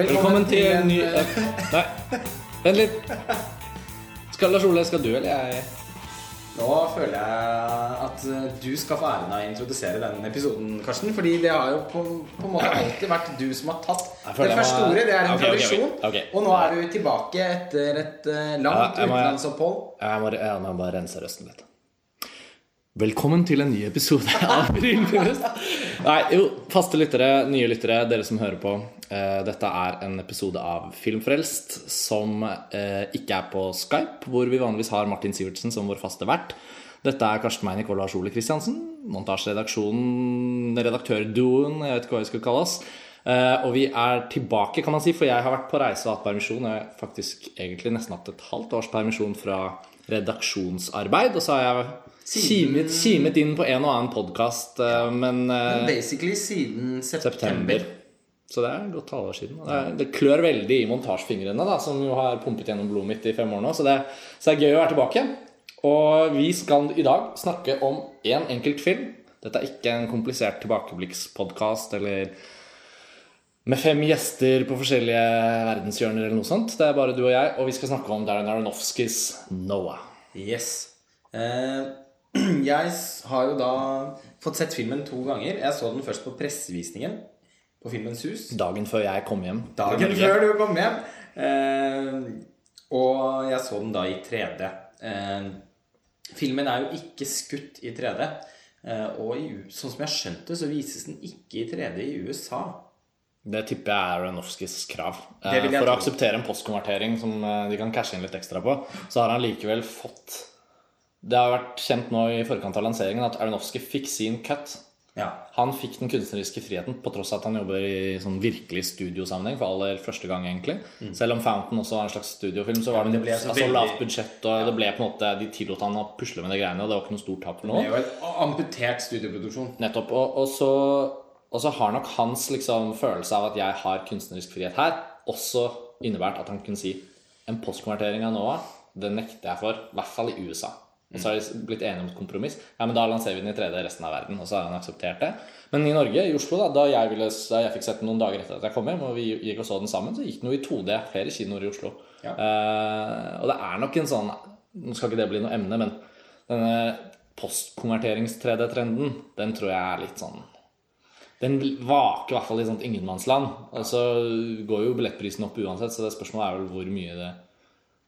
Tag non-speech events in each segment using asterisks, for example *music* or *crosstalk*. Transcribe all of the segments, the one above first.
Velkommen til en ny eh, Nei, vent litt. Skal Lars Ole, skal du eller jeg? Nå føler jeg at eh, du skal få æren av å introdusere den episoden, Karsten. Fordi det har jo på, på en måte alltid vært du som har tatt det første ordet. Det er en okay, tradisjon. Okay, tradisjon. Og nå er du tilbake etter et langt Ja, langt jeg utenlandsopphold. Jeg må, jeg må bare rense røsten litt. Velkommen til en ny episode av Brillefest. *laughs* Nei, jo, faste lyttere, nye lyttere, dere som hører på. Eh, dette er en episode av Filmfrelst som eh, ikke er på Skype, hvor vi vanligvis har Martin Sivertsen som vår faste vert. Dette er Karsten Meinick og Lars Ole Kristiansen. Montasjeredaksjonen, redaktørduoen, jeg vet ikke hva vi skal kalle oss. Eh, og vi er tilbake, kan man si, for jeg har vært på reise og hatt permisjon. Jeg har faktisk egentlig nesten hatt et halvt års permisjon fra redaksjonsarbeid. Og så har jeg kimet, simet, inn på en og annen podkast, men eh, Basically siden september. september. Så det er godt halvår siden. Det, er, det klør veldig i montasjefingrene, da, som har pumpet gjennom blodet mitt i fem år nå. Så det, så det er gøy å være tilbake. Og vi skal i dag snakke om én enkelt film. Dette er ikke en komplisert tilbakeblikkspodkast eller med fem gjester på forskjellige verdenshjørner eller noe sånt. Det er bare du og jeg, og vi skal snakke om Darren Aronofskys Noah. Yes. Eh, *clears throat* jeg har jo da fått sett filmen to ganger. Jeg så den først på pressevisningen på Filmens Hus. Dagen før jeg kom hjem. Dagen før du kom hjem. Eh, og jeg så den da i 3D. Eh, filmen er jo ikke skutt i 3D. Eh, og i, sånn som jeg skjønte, så vises den ikke i 3D i USA. Det tipper jeg er Aronofskys krav. Eh, For å akseptere en postkonvertering som eh, de kan cashe inn litt ekstra på, så har han likevel fått Det har vært kjent nå i forkant av lanseringen at Aronofsky fikk sin cut. Ja. Han fikk den kunstneriske friheten på tross av at han jobber i sånn virkelig studiosammenheng for aller første gang, egentlig. Selv om Fountain også var en slags studiofilm, så var Mm. men det, det så altså, veldig- lavt budsjett, og det ble på en måte De tillot han å pusle med de greiene, og det var ikke noe stort tap for Det noen. er jo en amputert studioproduksjon. Nettopp. Og, og, så, og så har nok hans liksom, følelse av at jeg har kunstnerisk frihet her, også innebært at han kunne si en postkonvertering av Noah, det nekter jeg for, i hvert fall i USA. Og så har de blitt enige om et kompromiss. Ja, men Da lanserer vi den i 3D resten av verden. Og så har han akseptert det. Men i Norge, i Oslo, da, da jeg, ville, da jeg fikk sett den noen dager etter at jeg kom hjem, og vi gikk og så den sammen, så gikk den jo i 2D. Flere kinoer i Oslo. Ja. Eh, og det er nok en sånn Nå skal ikke det bli noe emne, men denne postkonverterings-3D-trenden, den tror jeg er litt sånn Den vaker i hvert fall i sånt ingenmannsland. Og så går jo billettprisen opp uansett, så det spørsmålet er vel hvor mye det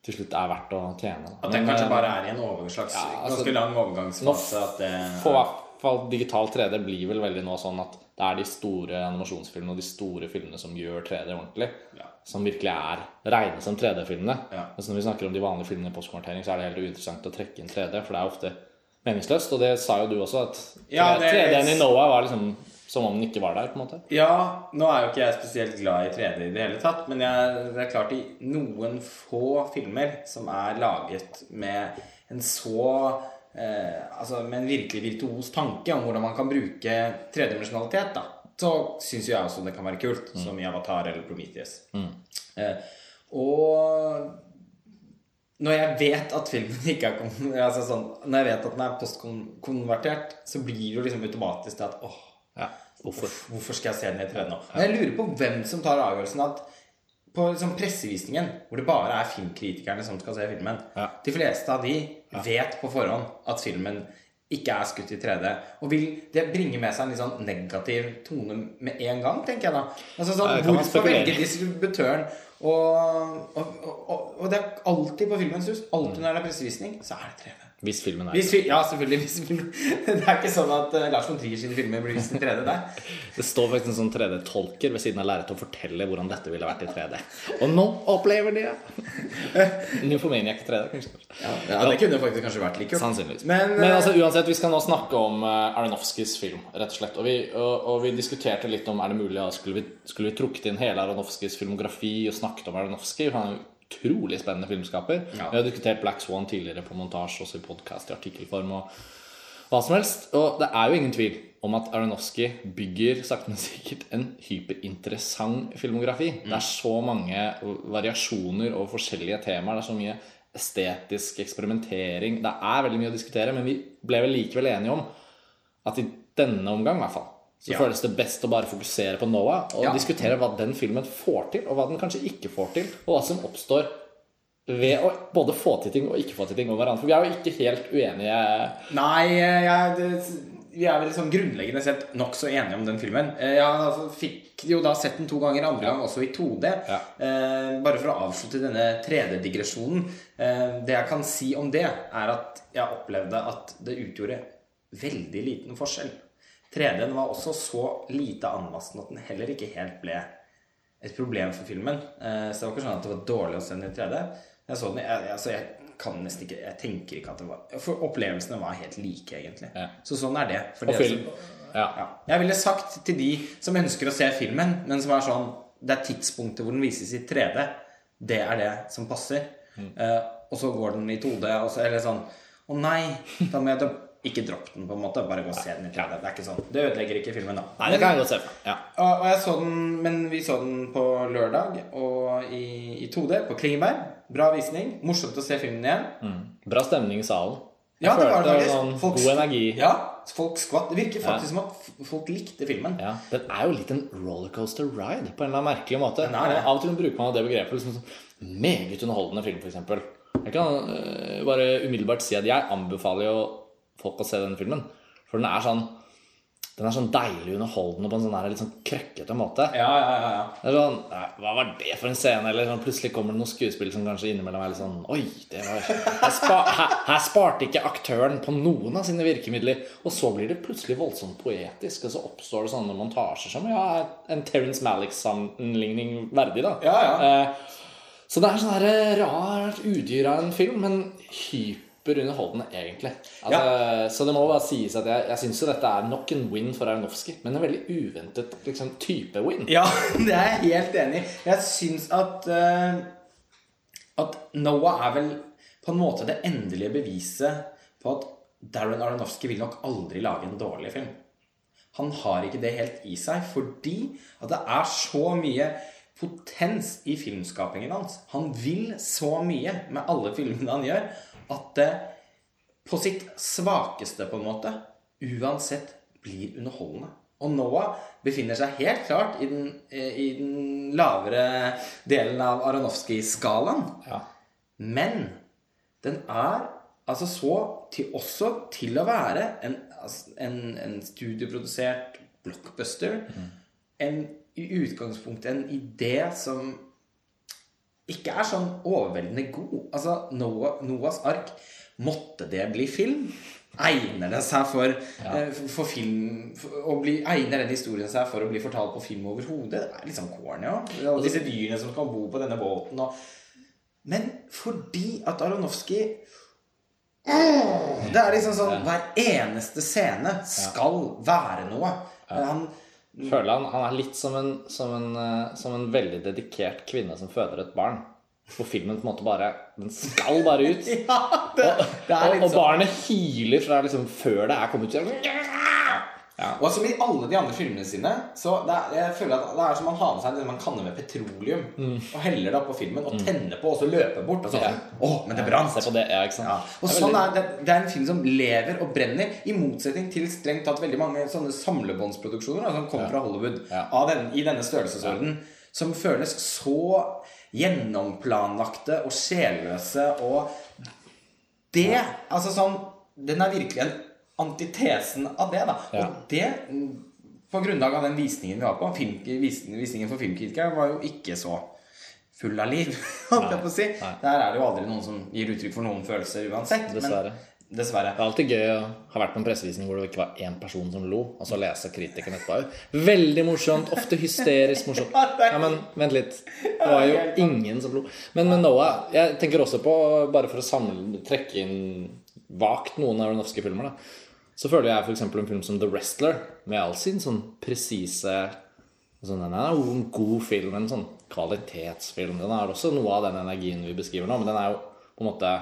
til slutt er verdt å tjene. da. At den kanskje eh, bare er i en slags Ja, altså, ganske lang overgangsfase. At det For hvert fall digital 3D blir vel veldig nå sånn at det er de store animasjonsfilmene og de store filmene som gjør 3D ordentlig. Ja. Som virkelig er regnes som 3D-filmene. Ja. Mens når vi snakker om de vanlige filmene i postkonvertering, så er det helt uinteressant å trekke inn 3D, for det er ofte meningsløst. Og det sa jo du også, at Ja, 3D-en i Noah var liksom som om den ikke var der. på en måte Ja, nå er jo ikke jeg spesielt glad i 3D i det hele tatt, men jeg, det er klart i noen få filmer som er laget med en så eh, Altså med en virkelig virtuos tanke om hvordan man kan bruke tredimensjonalitet, da, så syns jo jeg også det kan være kult, som i Avatar eller Prometheus. Eh, og når jeg vet at filmen *laughs* ikke er altså sånn, Når jeg vet at den er postkonvertert, så blir det jo liksom automatisk det at åh, Ja, hvorfor? Hvorfor skal jeg se den i 3D nå? Men jeg lurer på hvem som tar avgjørelsen at på liksom pressevisningen, hvor det bare er filmkritikerne som skal se filmen Ja. De fleste av de vet på forhånd at filmen ikke er skutt i 3D. Og vil det bringe med seg en litt sånn negativ tone med en gang, tenker jeg da. Altså sånn, Ja, Hvorfor velger distributøren og, og, og, og, og det er alltid på Filmens Hus, alltid når det er pressevisning, så er det 3D. Hvis filmen er Hvis, ja, selvfølgelig. Hvis, *laughs* det er ikke sånn at uh, Lars von Trier sine filmer blir vist i 3D der. *laughs* Det står faktisk en sånn 3D-tolker ved siden av lerretet og forteller hvordan dette ville vært i 3D. Og nå opplever de det! *laughs* Nymphomaniac 3D, kanskje. Ja, det kunne faktisk kanskje vært like. Sannsynligvis. Men, Men eh, altså, uansett, vi skal nå snakke om uh, Aronofskys film, rett og slett. Og vi, og, og vi diskuterte litt om er det mulig, ja, skulle, vi, skulle vi trukket inn hele Aronofskys filmografi og snakket om Aronofsky? Han utrolig spennende filmskaper. Ja. Vi har diskutert Black Swan tidligere på montasje, også i podkast, i artikkelform og hva som helst. Og det er jo ingen tvil om at Aronofsky bygger sakte, men sikkert en hyperinteressant filmografi. Det er så mange variasjoner og forskjellige temaer. Det er så mye estetisk eksperimentering. Det er veldig mye å diskutere, men vi ble vel likevel enige om at i denne omgang, i hvert fall, så Ja. føles det best å bare fokusere på Noah og Ja. diskutere hva den filmen får til, og hva den kanskje ikke får til, og hva som oppstår ved å både få til ting og ikke få til ting over hverandre. For vi er jo ikke helt uenige. Nei, jeg, det, vi er vel liksom grunnleggende sett nokså enige om den filmen. Eh, Jeg altså fikk jo da sett den to ganger, andre gang også i 2D. Ja. Eh, bare for å avslutte denne 3D-digresjonen. Eh, det jeg kan si om det, er at jeg opplevde at det utgjorde veldig liten forskjell. 3D-en var også så lite anmassende at den heller ikke helt ble et problem for filmen. Eh, så det var ikke sånn at det var dårlig å se den i 3D. Jeg så den, jeg, altså jeg kan nesten ikke Jeg tenker ikke at det var For opplevelsene var helt like, egentlig. Ja. Så sånn er det. Og film. som- Ja. ja. Jeg ville sagt til de som ønsker å se filmen, men som er sånn Det er tidspunktet hvor den vises i 3D. Det er det som passer. Mm. Uh, og så går den i 2D, og så eller sånn Å nei, da må jeg ikke dropp den, på en måte. Bare gå og se den i 3D. Det er ikke sånn. Det ødelegger ikke filmen, da. Nei, det kan jeg godt se for. Ja. Og, og jeg så den, men vi så den på lørdag og i, i 2D på Klingeberg. Bra visning. Morsomt å se filmen igjen. Bra stemning i salen. Jeg Ja, det var følte det faktisk. sånn Folk- god energi. Ja, folk skvatt. Det virker faktisk som at folk likte filmen. Ja, Den er jo litt en rollercoaster ride på en eller annen merkelig måte. Nei, nei. Av og til bruker man det begrepet. Liksom, som meget underholdende film, f.eks. Jeg kan uh, bare umiddelbart si at jeg anbefaler jo folk å se den filmen. For den er sånn Den er sånn deilig underholdende på en sånn litt sånn krøkkete måte. Ja, ja, ja, ja. Det er sånn, «Nei, Hva var det for en scene? Eller sånn, plutselig kommer det noen skuespill som kanskje innimellom er litt sånn Oi, det var her, spa, her, her sparte ikke aktøren på noen av sine virkemidler. Og så blir det plutselig voldsomt poetisk, og så oppstår det sånne montasjer som ja, en Terence Malick-sammenligning verdig, da. Ja, ja. Eh, så det er sånn her rart udyr av en film, men hyperunderholdende, egentlig. Altså, Så det må bare sies at jeg, jeg syns jo dette er nok en win for Aronofsky, men en veldig uventet liksom, type win. Ja, *laughs* det er jeg helt enig i. Jeg syns at uh, At Noah er vel på en måte det endelige beviset på at Darren Aronofsky vil nok aldri lage en dårlig film. Han har ikke det helt i seg fordi at det er så mye potens i filmskapingen hans. Han vil så mye med alle filmene han gjør, at det på sitt svakeste, på en måte, uansett blir underholdende. Og Noah befinner seg helt klart i den, eh, i den lavere delen av Aronofsky-skalaen. Ja. Men den er altså så til, også til å være en, altså, en, en studioprodusert blockbuster. En, I utgangspunktet en idé som ikke er sånn overveldende god. Altså, Noah, Noahs ark Måtte det bli film? Egner det seg for, ja. for, for film for, bli, Egner den historien seg for å bli fortalt på film overhodet? Det er litt sånn corny òg. Alle disse dyrene som skal bo på denne båten. Og, men fordi at Aronofsky Det er liksom sånn Hver eneste scene skal være noe. Han Føler han, han er litt som en, som, en, eh, som en veldig dedikert kvinne som føder et barn. Hvor filmen på en måte bare Den skal bare ut. *laughs* Ja, det, det Og, og sånn. barnet hyler fra liksom før det er kommet ut. Og som i alle de andre filmene sine, så er, jeg føler at det er som man har med seg det man kanner med petroleum, og heller det oppå filmen, og tenner på, og så løper bort. Og så, Ja. oh, men det brant! Ja, på det, ja? Ja. Og Det er sånn er det, det er en film som lever og brenner, i motsetning til strengt tatt veldig mange sånne samlebåndsproduksjoner da, som kommer fra Hollywood Ja. av den, i denne størrelsesorden, som føles så gjennomplanlagte og sjelløse og det Altså sånn Den er virkelig en antitesen av det, da. Ja. Og det på grunnlag av den visningen vi var på, film, visningen, visningen for filmkritikere, var jo ikke så full av liv, *laughs* holdt jeg på å si. Nei. Der er det jo aldri noen som gir uttrykk for noen følelser uansett. men- Dessverre. Det er alltid gøy å ha vært på en pressevisning hvor det ikke var én person som lo, og så lese kritikeren etterpå. Veldig morsomt. Ofte hysterisk morsomt. *laughs* Ja, men vent litt. Det var jo ingen som lo. Men med Noah Jeg tenker også på, bare for å samle, trekke inn vagt noen av de norske filmer, da. Så føler jeg f.eks. en film som The Wrestler, med all sin sånn presise sånn, Den er jo en god film, en sånn kvalitetsfilm. Den har også noe av den energien vi beskriver nå, men den er jo på en måte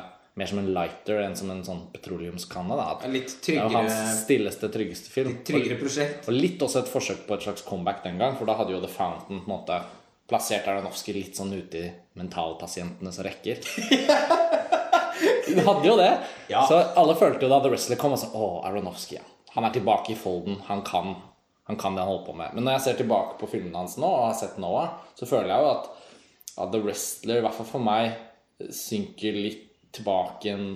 mer som en lighter enn som en sånn petroleumskanne. Da. Litt tryggere, det er jo hans stilleste, tryggeste film. Litt tryggere prosjekt. Og litt også et forsøk på et slags comeback den gang, for da hadde jo The Fountain på en måte plassert Aronofsky litt sånn ute i mentalpasientenes rekker. Den hadde jo det. Ja. Så alle følte jo da The Wrestler kom og sa Å, Aronofsky, ja. Han er tilbake i folden. Han kan. han kan det han holder på med. Men når jeg ser tilbake på filmene hans nå, og har sett Noah, så føler jeg jo at, at The Wrestler, i hvert fall for meg, synker litt tilbake igjen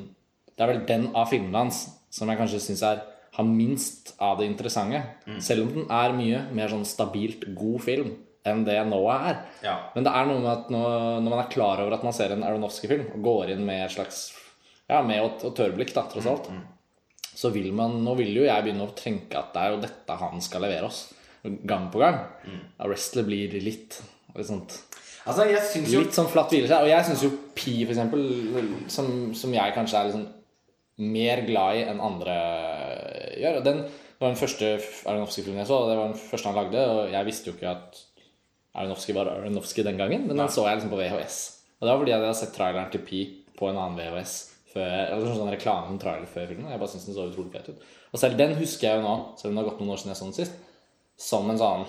Det er vel den av filmene hans som jeg kanskje syns har minst av det interessante. Selv om den er mye mer sånn stabilt god film enn det Noah er. Ja. Men det er noe med at når, man er klar over at man ser en Aronofsky-film, og går inn med et slags Ja, med et, et tørrblikk, da, tross alt, så vil man Nå vil jo jeg begynne å tenke at det er jo dette han skal levere oss. Gang på gang. Mm. Wrestler blir litt, litt sånt Altså, jeg syns jo Litt sånn flatt hvileskjær. Og jeg syns jo Pi, for eksempel, som, som jeg kanskje er liksom mer glad i enn andre gjør. Og den var den første Aronofsky-filmen jeg så, og det var den første han lagde. Og jeg visste jo ikke at Aronofsky var Aronofsky den gangen, men den så jeg liksom på VHS. Og det var fordi jeg hadde sett traileren til Pi på en annen VHS før, eller sånn reklame som trailer før filmen. Jeg bare syntes den så utrolig fet ut. Og selv den husker jeg jo nå, selv om det har gått noen år siden jeg så den sist, som en sånn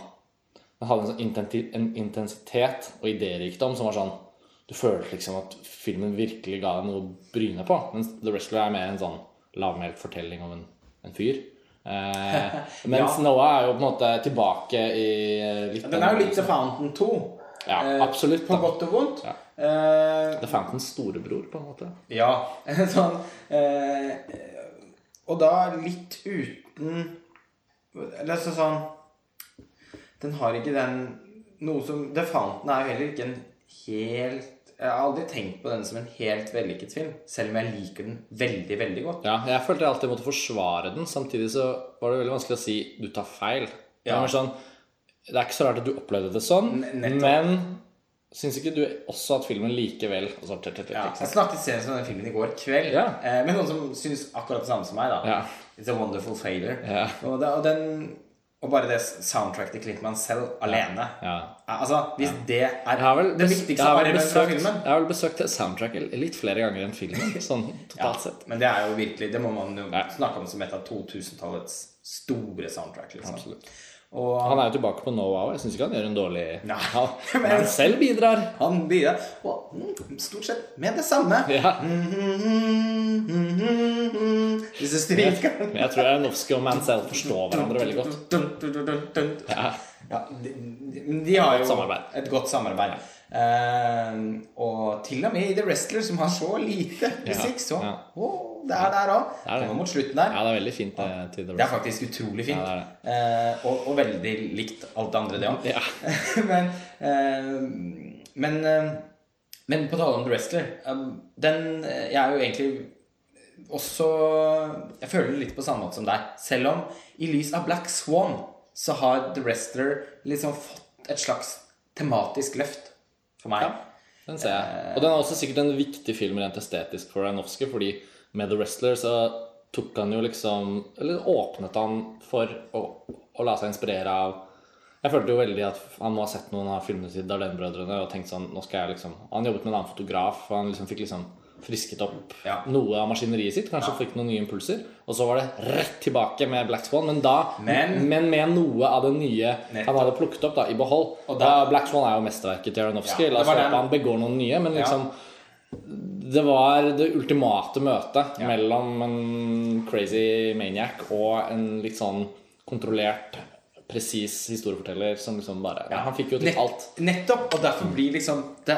Den hadde en sånn en intensitet og idérikdom som var sånn Du følte liksom at filmen virkelig ga deg noe å bryne på. Mens The Wrestler er mer en sånn lavmælt fortelling om en, en fyr. Eh, *laughs* mens Ja. Noah er jo på en måte tilbake i eh, litt Den er jo litt The Fountain 2. Ja, eh, absolutt, På godt og vondt. Ja. Eh, The Fountains storebror, på en måte. Ja. *laughs* sånn eh, Og da litt uten Eller sånn Den har ikke den Noe som Defanten er jo heller ikke en helt Jeg har aldri tenkt på den som en helt vellykket film, selv om jeg liker den veldig, veldig godt. Ja, jeg følte jeg alltid måtte forsvare den. Samtidig så var det veldig vanskelig å si du tar feil. Ja. Det, sånn, det er ikke så rart at du opplevde det sånn, nettopp. men syns ikke du også at filmen likevel altså, t -t -t Ja, jeg snakket senest om den filmen i går kveld Ja. eh, med noen som syns akkurat det samme som meg. da Ja. It's a wonderful failure. Ja. Og, det, og, den, og bare det soundtracket til Clintman selv alene Ja. Altså, Hvis det er vel, det viktigste arven fra filmen jeg har vel besøkt det soundtracket litt flere ganger enn filmen, *laughs* sånn totalt sett. Men det er jo virkelig Det må man jo Ja. snakke om som et av 2000-tallets store soundtrack. liksom Absolutt. Og Han er jo tilbake på no wow. Jeg syns ikke han gjør en dårlig Nei. *laughs* *laughs* Men han selv bidrar. han bidrar og mm, stort sett med det samme. Ja. *laughs* Disse strykerne. Men jeg tror Janowski og Mansell forstår hverandre veldig godt. Ja. Ja, de, de, har jo samarbeid. et godt samarbeid. Eh, og til og med i The Wrestler, som har så lite musikk, så å, det er der òg. er det. Kommer mot slutten der. ja, det er veldig fint Det, til The Det er faktisk utrolig fint. Ja, det Eh, og, og veldig likt alt det andre, det òg. Ja. *laughs* men eh, men, eh, men på tale om The Wrestler eh, Den eh, Jeg er jo egentlig også Jeg føler litt på samme måte som deg. Selv om i lys av Black Swan så har The Wrestler liksom fått et slags tematisk løft for meg. Ja. Den ser jeg. Og den er også sikkert en viktig film rent estetisk for Aronofsky, fordi med The Wrestler så tok han jo liksom Eller åpnet han for å, å la seg inspirere av Jeg følte jo veldig at han må ha sett noen av filmene til Darlene-brødrene og tenkt sånn Nå skal jeg liksom Han jobbet med en annen fotograf, og han liksom fikk liksom frisket opp Ja. noe av maskineriet sitt. Kanskje fikk noen nye impulser. Og så var det rett tilbake med Black Swan, men da Men- men med noe av det nye Nettopp. han hadde plukket opp da, i behold. Og da, da- Black Swan er jo mesterverket til Aronofsky. La oss håpe han begår noen nye, men Ja. liksom Det var det ultimate møtet mellom en crazy maniac og en litt sånn kontrollert, presis historieforteller som liksom bare ja, Han fikk jo til alt. Nettopp. Og derfor blir liksom det,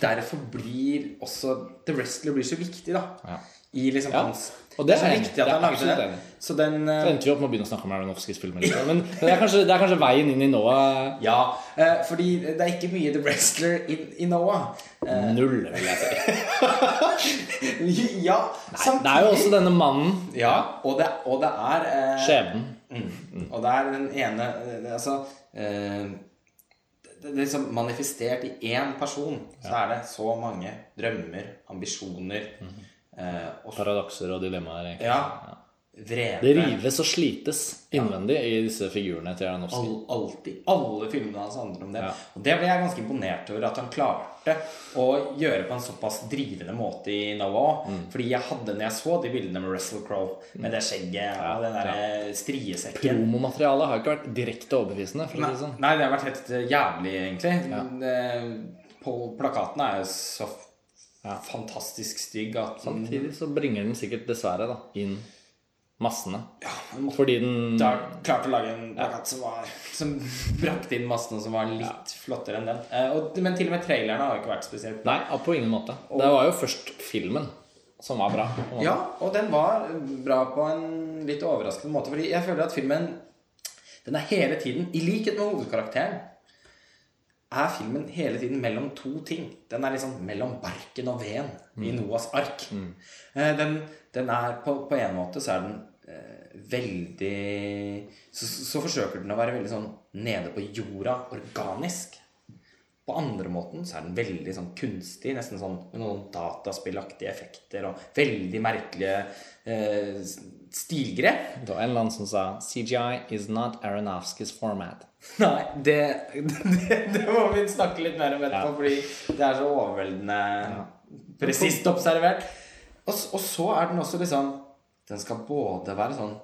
Derfor blir også The Wrestler blir så viktig, da. Ja. I liksom Ja. hans Og det det er er så viktig at er han lagde det. enig. Så den Så eh, endte vi opp med å begynne å snakke om Aronofskys filmer. Liksom. Men, det, er kanskje, det er kanskje veien inn i Noah Ja. uh, fordi det er ikke mye The Wrestler i, i Noah. Uh, null, vil jeg si. *laughs* ja, Det er jo også denne mannen, Ja, og det, og det er uh, skjebnen. Mm. Og det er den ene Altså eh, det, er liksom manifestert i én person. Så er det så mange drømmer, ambisjoner eh, og Paradokser og dilemmaer. egentlig. Ja. Vrede. Det rives og slites innvendig i disse figurene til Aronofsky. All, alltid. Alle filmene hans handler om det. Ja. Og det ble jeg ganske imponert over at han klarte å gjøre på en såpass drivende måte i Noah. Mm. Fordi jeg hadde, når jeg så de bildene med Russell Crowe, med det skjegget og den der striesekken Promomaterialet har ikke vært direkte overbevisende. Nei, det sånn. nei, det har vært helt eh, jævlig, egentlig. Det, på plakatene er jo så Ja. fantastisk stygg at Samtidig så bringer den sikkert dessverre da, inn massene. Ja, Fordi den da klarte å lage en plakat som, var, som *laughs* brakte inn massene som var litt flottere enn den. Eh, og, men til og med trailerne har jo ikke vært spesielt. Nei, på ingen måte. Det var jo først filmen som var bra. Ja, og den var bra på en litt overraskende måte. Fordi jeg føler at filmen Den er hele tiden, i likhet med hovedkarakteren, er filmen hele tiden mellom to ting. Den er liksom mellom barken og veden i Noas ark. Mm. Den, den er på, på en måte så er den eh, veldig så, så forsøker den å være veldig sånn nede på jorda, organisk. På andre måten så er den veldig sånn kunstig, nesten sånn med noen dataspillaktige effekter og veldig merkelige eh, stilgrep. Det var en eller annen som sa CGI is not Aronofskys format. *laughs* Nei, det, det, det må vi snakke litt mer om etterpå, fordi det er så overveldende presist observert. Og, og så er den også liksom Den skal både være sånn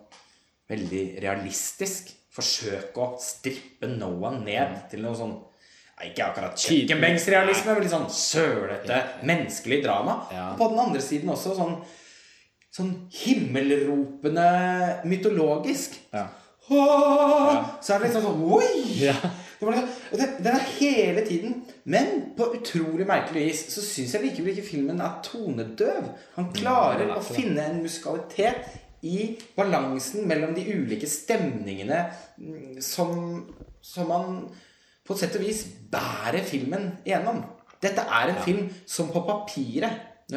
veldig realistisk, forsøke å strippe Noah ned til noe sånn ja, Ikke akkurat kjøkkenbenksrealisme, men litt sånn sølete, menneskelig drama. Ja. Og på den andre siden også sånn Sånn himmelropende mytologisk. Ja. Åh, Så er det liksom sånn Oi! Ja. Det liksom, den, den er hele tiden Men på utrolig merkelig vis så syns jeg likevel ikke filmen er tonedøv. Han klarer er å finne en musikalitet i balansen mellom de ulike stemningene mm, som, som han på et sett og vis bærer filmen igjennom. Dette er en film som på papiret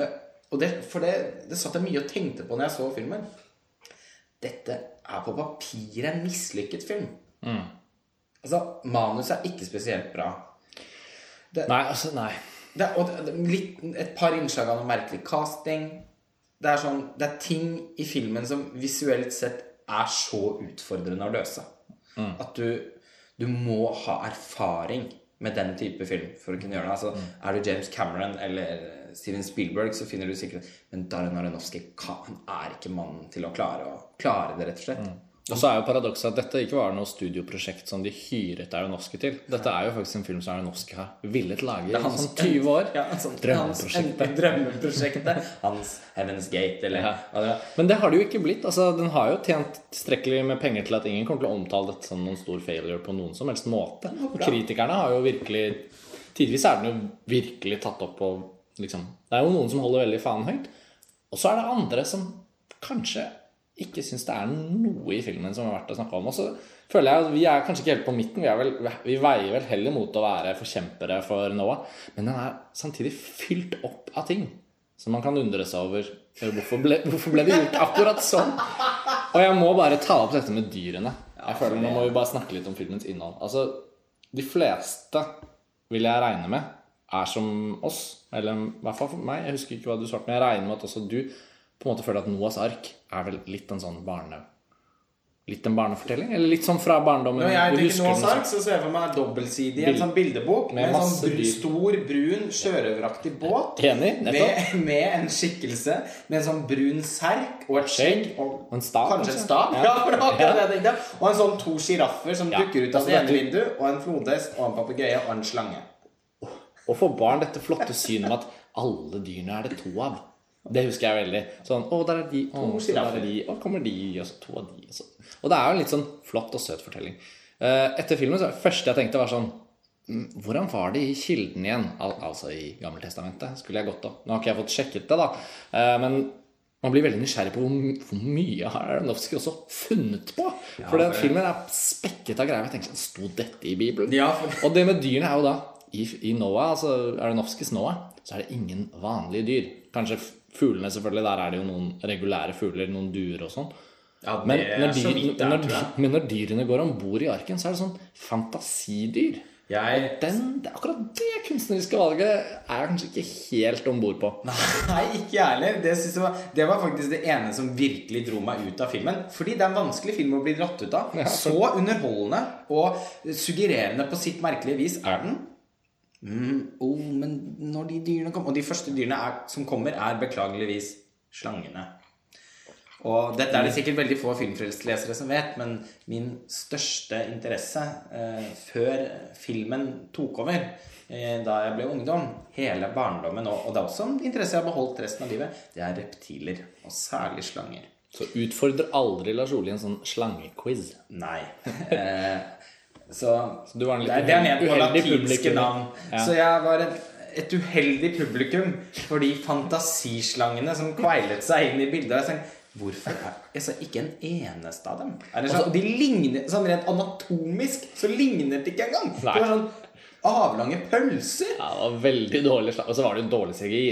Og det, For det, det satt jeg mye og tenkte på når jeg så filmen. Dette er på papiret en mislykket film. Altså, manuset er ikke spesielt bra. Nei, altså, nei. Det og det, det, litt, et par innslag av noe merkelig casting. Det er, sånn, det er ting i filmen som visuelt sett er så utfordrende å løse. At du, du må ha erfaring med den type film for å kunne gjøre det. Altså, Er du James Cameron eller Steven Spielberg, så finner du sikkert Men Darren Aronofsky han er ikke mannen til å klare, å, klare det, rett og slett. Og så er jo paradokset at dette ikke var noe studioprosjekt som de hyret Aronofsky til. Dette er jo faktisk en film som Aronofsky har villet lage i sånn 20 år. Ja, sånn, Drømmeprosjektet. Hans, *laughs* drømmeprosjektet. Hans Heaven's Gate, eller Ja. det. Men det har det jo ikke blitt. altså Den har jo tjent tilstrekkelig med penger til at ingen kommer til å omtale dette som noen stor failure på noen som helst måte. Og kritikerne har jo virkelig Tidvis er den jo virkelig tatt opp på liksom Det er jo noen som holder veldig fanen høyt. Og så er det andre som kanskje ikke syns det er noe i filmen som er verdt å snakke om. Og så føler jeg at vi er kanskje ikke helt på midten. Vi, er vel, vi veier vel heller mot å være forkjempere for Noah. Men den er samtidig fylt opp av ting som man kan undre seg over. Hvorfor ble, hvorfor ble det gjort akkurat sånn? Og jeg må bare ta opp dette med dyrene. Jeg føler Nå må vi bare snakke litt om filmens innhold. Altså, De fleste, vil jeg regne med, er som oss. Eller i hvert fall for meg. Jeg husker ikke hva du svarte, men jeg regner med at også du på en måte føler at Noahs ark er vel litt en sånn barne... Litt en barnefortelling? Eller litt sånn fra barndommen? Når jeg tenker Noas ark, så ser jeg for meg dobbeltsidig en sånn bildebok med med, en sånn dyr. stor, brun, sjørøveraktig båt. Enig. Med, med en skikkelse med en sånn brun serk og et skjegg. Og, Og en stav, Kanskje en stav? *laughs* Ja. Ja. Og en sånn to sjiraffer som Ja. dukker ut av Altså, det ene vinduet. Og en flodhest og en papegøye og en slange. Og for barn dette flotte synet med at alle dyrene er det to av. Det husker jeg veldig. Sånn, å, der er de, å, så der er de, å, kommer de, og så to av de. Og, så. og det er jo en litt sånn flott og søt fortelling. Eh, Etter filmen så det første jeg tenkte, var sånn mm, Hvordan var det i kilden igjen? Al altså i Gammeltestamentet. Skulle jeg gått opp. Nå har ikke jeg fått sjekket det, da. Eh, Men man blir veldig nysgjerrig på hvor, hvor mye har Aronofsky også funnet på. For den filmen er spekket av greier. Jeg tenker sånn, Sto dette i Bibelen? Ja, for- Og det med dyrene er jo da I, i Noah, altså Aronofskys Noah, så er det ingen vanlige dyr. Kanskje fuglene, selvfølgelig. Der er det jo noen regulære fugler, noen duer og sånn. Ja, Men, når dyr, vidt er, når, men når dyrene går om bord i arken, så er det sånn fantasidyr. Jeg Den, akkurat det kunstneriske valget er jeg kanskje ikke helt om bord på. *laughs* Nei, ikke jeg heller. Det, var, det var faktisk det ene som virkelig dro meg ut av filmen. Fordi det er en vanskelig film å bli dratt ut av. Ja. Så underholdende og suggererende på sitt merkelige vis er den. Mm, oh, men når de dyrene kommer Og de første dyrene er, som kommer, er beklageligvis slangene. Og dette er det sikkert veldig få filmfrelselesere som vet, men min største interesse eh, før filmen tok over, eh, da jeg ble ungdom, hele barndommen, og, og det er også en interesse jeg har beholdt resten av livet, det er reptiler. Og særlig slanger. Så utfordrer aldri Lars Ole i en sånn slangequiz. Nei. *laughs* Eh, så Så du var en litt det, det er ment på latinske publikum. navn. Ja. Så jeg var et, et uheldig publikum for de fantasislangene som kveilet seg inn i bildet. Jeg tenkte, Hvorfor er sa ikke en eneste av dem? Er det sånn, de ligner, sånn Rent anatomisk så ligner det ikke engang. Det Nei. var sånn avlange pølser. Ja, det var veldig dårlig. Og så var det jo dårlig CGI.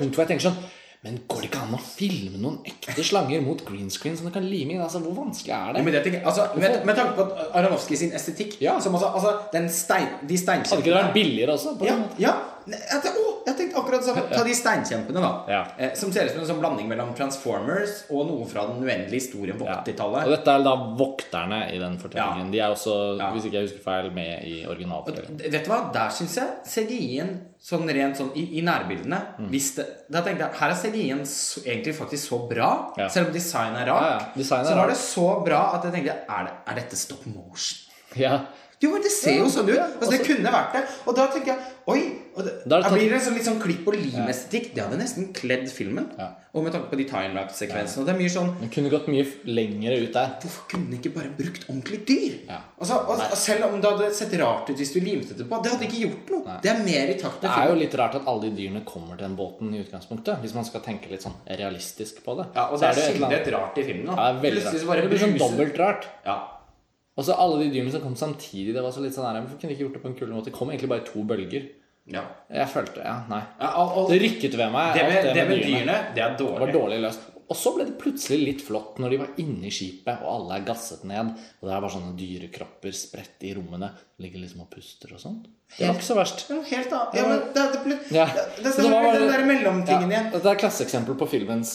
Punkt hvor jeg tenker sånn Men går det ikke an å filme noen ekte slanger mot green screen som du kan lime inn? Altså, Hvor vanskelig er Ja, det? men det tenker jeg, altså, med, med tanke på Aronofsky sin estetikk Ja. som også, altså, den stein, De Hadde ikke det vært billigere også? På ja, ja. Å, jeg tenkte akkurat det samme. Ta de steinkjempene, da. Ja. Eh, som ser ut som en sånn blanding mellom Transformers og noe fra den uendelige historien på Ja. 80-tallet. Og dette er da vokterne i den fortellingen. De er også, hvis ikke jeg husker feil, med i originalfortellingen. Vet du hva, Der syns jeg CGI-en sånn rent sånn i, i nærbildene Mm. det, Da tenkte jeg her er CGI-en egentlig faktisk så bra, selv om designet er rart. er så var det så bra at jeg tenkte er, det, er dette stop motion? Ja. Jo, men det ser jo sånn ut. Altså, det kunne vært det. Og da tenker jeg Oi! Det, Da er det tatt- blir det en sånn, litt sånn klipp og lim-estetikk. Det hadde nesten kledd filmen. Ja. Og med tanke på de timelapse-sekvensene. Og det er mye sånn Den kunne gått mye lengre ut der. Hvorfor kunne den ikke bare brukt ordentlig dyr? Ja. Altså, og, selv om det hadde sett rart ut hvis du limte det på, det hadde ikke gjort noe. Det er mer i takt Det er filmen. jo litt rart at alle de dyrene kommer til den båten i utgangspunktet. Hvis man skal tenke litt sånn realistisk på det. Ja, og Så det er jo et eller annet- rart i filmen. Da. Ja, det er veldig rart. Det blir sånn dobbelt rart. Ja. Og så alle de dyrene som kom samtidig. Det var så litt sånn her, Hvorfor kunne de ikke gjort det på en kulere måte? Det kom egentlig bare to bølger. ja. Jeg følte Ja, nei. ja og, og, Det rykket ved meg. det med, det med dyrene, det er Det var dårlig. dårlig løst. Og så ble det plutselig litt flott når de var inne i skipet, og alle er gasset ned. Og det er bare sånne dyrekropper spredt i rommene. Ligger liksom og puster og sånn. Det var ikke så verst. Det er helt annet. Ja, men det, det, ble, Ja. det, det, det var den der mellomtingen Ja, igjen. dette er et klasseeksempel på filmens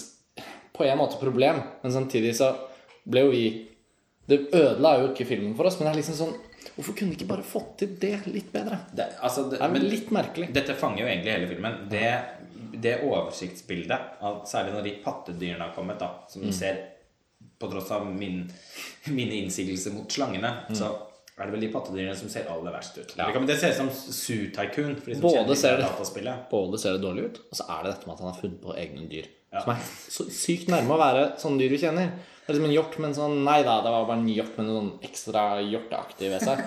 på en måte problem, men samtidig så ble jo vi Det ødela jo ikke filmen for oss, men det er liksom sånn Hvorfor kunne de ikke bare fått til det litt bedre? Det, altså, det, Det er men- litt merkelig. Dette fanger jo egentlig hele filmen. Det, det oversiktsbildet, av, særlig når de pattedyrene har kommet, da, som Mm. du ser på tross av min, mine innsigelser mot slangene, så er det vel de pattedyrene som ser aller verst ut. Mm. Ja. Det ser ut som Zoo Tycoon. For de som Både ser det. Både ser det dårlig ut, og så er det dette med at han har funnet på egne dyr. Ja. Som er så sykt nærme å være sånne dyr vi kjenner. Det er liksom en hjort, men sånn Nei da, det var bare en hjort med noe sånn ekstra hjorteaktig ved seg.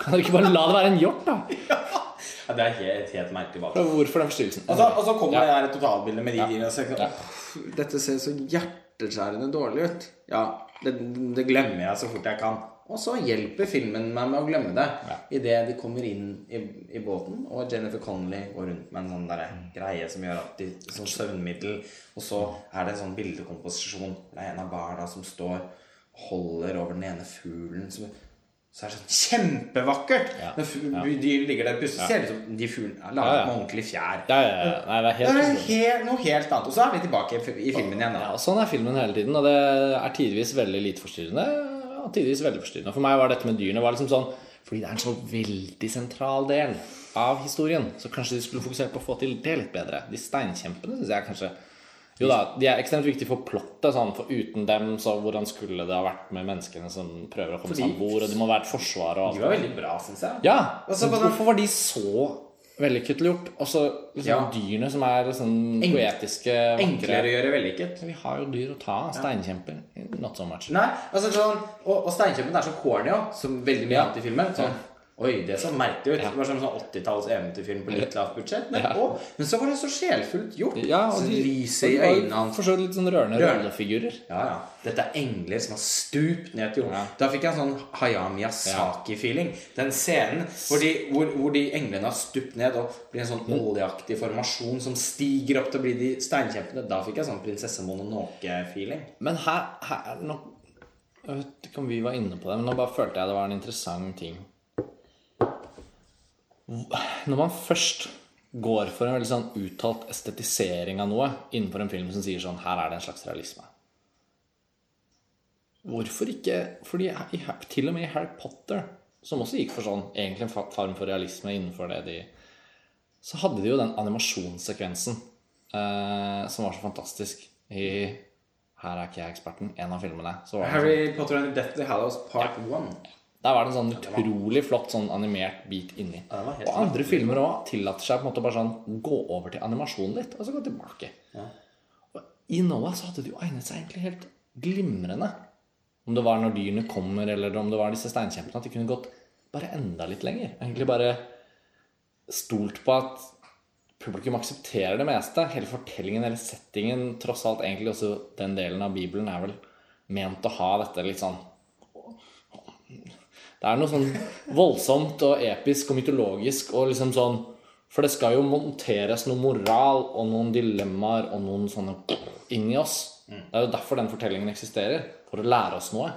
Kan dere ikke bare la det være en hjort, da? *laughs* Ja, det er helt, helt merkelig bak. Hvorfor den forstyrrelsen? Og så, og så kommer Ja. det her totalbildet med de dyrene. Ja. Ja. Dette ser så hjerteskjærende dårlig ut. Ja, det, det glemmer jeg så fort jeg kan. Og så hjelper filmen meg med å glemme det Ja. idet de kommer inn i, i båten, og Jennifer Connelly går rundt med en sånn der greie som gjør at de Sånn søvnmiddel. Og så er det en sånn bildekomposisjon. Det er en av barna som står og holder over den ene fuglen. Som, så er det sånn kjempevakkert! Ja. Når De ligger der plutselig, ser det ut som de fuglene er laget Ja, ja. med ordentlig fjær. Ja, ja, ja. Nei, det er Det er helt, noe helt annet. Og så er vi tilbake i filmen igjen. Da. og Sånn er filmen hele tiden, og det er tidvis veldig lite forstyrrende. Og tidvis veldig forstyrrende. For meg var dette med dyrene var liksom sånn Fordi det er en så veldig sentral del av historien, så kanskje de skulle fokusert på å få til det litt bedre. De steinkjempene syns jeg kanskje Jo da, de er ekstremt viktige for plottet. Sånn, for uten dem, så hvordan skulle det ha vært med menneskene som prøver å komme seg om bord, og de må være et forsvar og alt. De var veldig bra, syns jeg. Ja! Og så men på den- hvorfor var de så vellykket gjort? Og så liksom Ja. dyrene som er sånn Enk- poetiske, Enklere å gjøre vellykket. vi har jo dyr å ta. Steinkjemper. Not so much. Nei, altså sånn Og, og steinkjempen er så corny òg, som veldig mye annet i filmen. Sånn, Oi, det så merkelig ut. Ja. Det var sånn, sånn 80-talls eventyrfilm på litt lavt budsjett. Men, Ja. å, men så var det så sjelfullt gjort. Ja, og så de, lyset i øynene hans. For så litt sånn rørende rollefigurer. Ja, ja. Dette er engler som har stupt ned til jorden. Ja. Da fikk jeg en sånn Hayao Yasaki-feeling. Den scenen hvor de, hvor, hvor de englene har stupt ned og blir en sånn oljeaktig formasjon som stiger opp til å bli de steinkjempene. Da fikk jeg sånn prinsesse Mononoke-feeling. Men her, her nå, Jeg vet ikke om vi var inne på det, men nå bare følte jeg det var en interessant ting. Når man først går for en veldig sånn uttalt estetisering av noe innenfor en film som sier sånn Her er det en slags realisme. Hvorfor ikke Fordi i, til og med i Harry Potter, som også gikk for sånn egentlig en form for realisme innenfor det de Så hadde de jo den animasjonssekvensen eh, som var så fantastisk i Her er ikke jeg eksperten. En av filmene. Så var det sånn, Harry Potter and the Deathly Hallows Part 1. der var det en sånn utrolig flott sånn animert bit inni. Ja, Og andre filmer òg tillater seg på en måte bare sånn gå over til animasjon litt, og så gå tilbake. Ja. Og I Noah så hadde det jo egnet seg egentlig helt glimrende. Om det var når dyrene kommer, eller om det var disse steinkjempene, at de kunne gått bare enda litt lenger. Egentlig bare stolt på at publikum aksepterer det meste. Hele fortellingen hele settingen, tross alt egentlig også den delen av Bibelen, er vel ment å ha dette litt sånn Det er noe sånn voldsomt og episk og mytologisk og liksom sånn For det skal jo monteres noe moral og noen dilemmaer og noen sånne inn i oss. Det er jo derfor den fortellingen eksisterer. For å lære oss noe.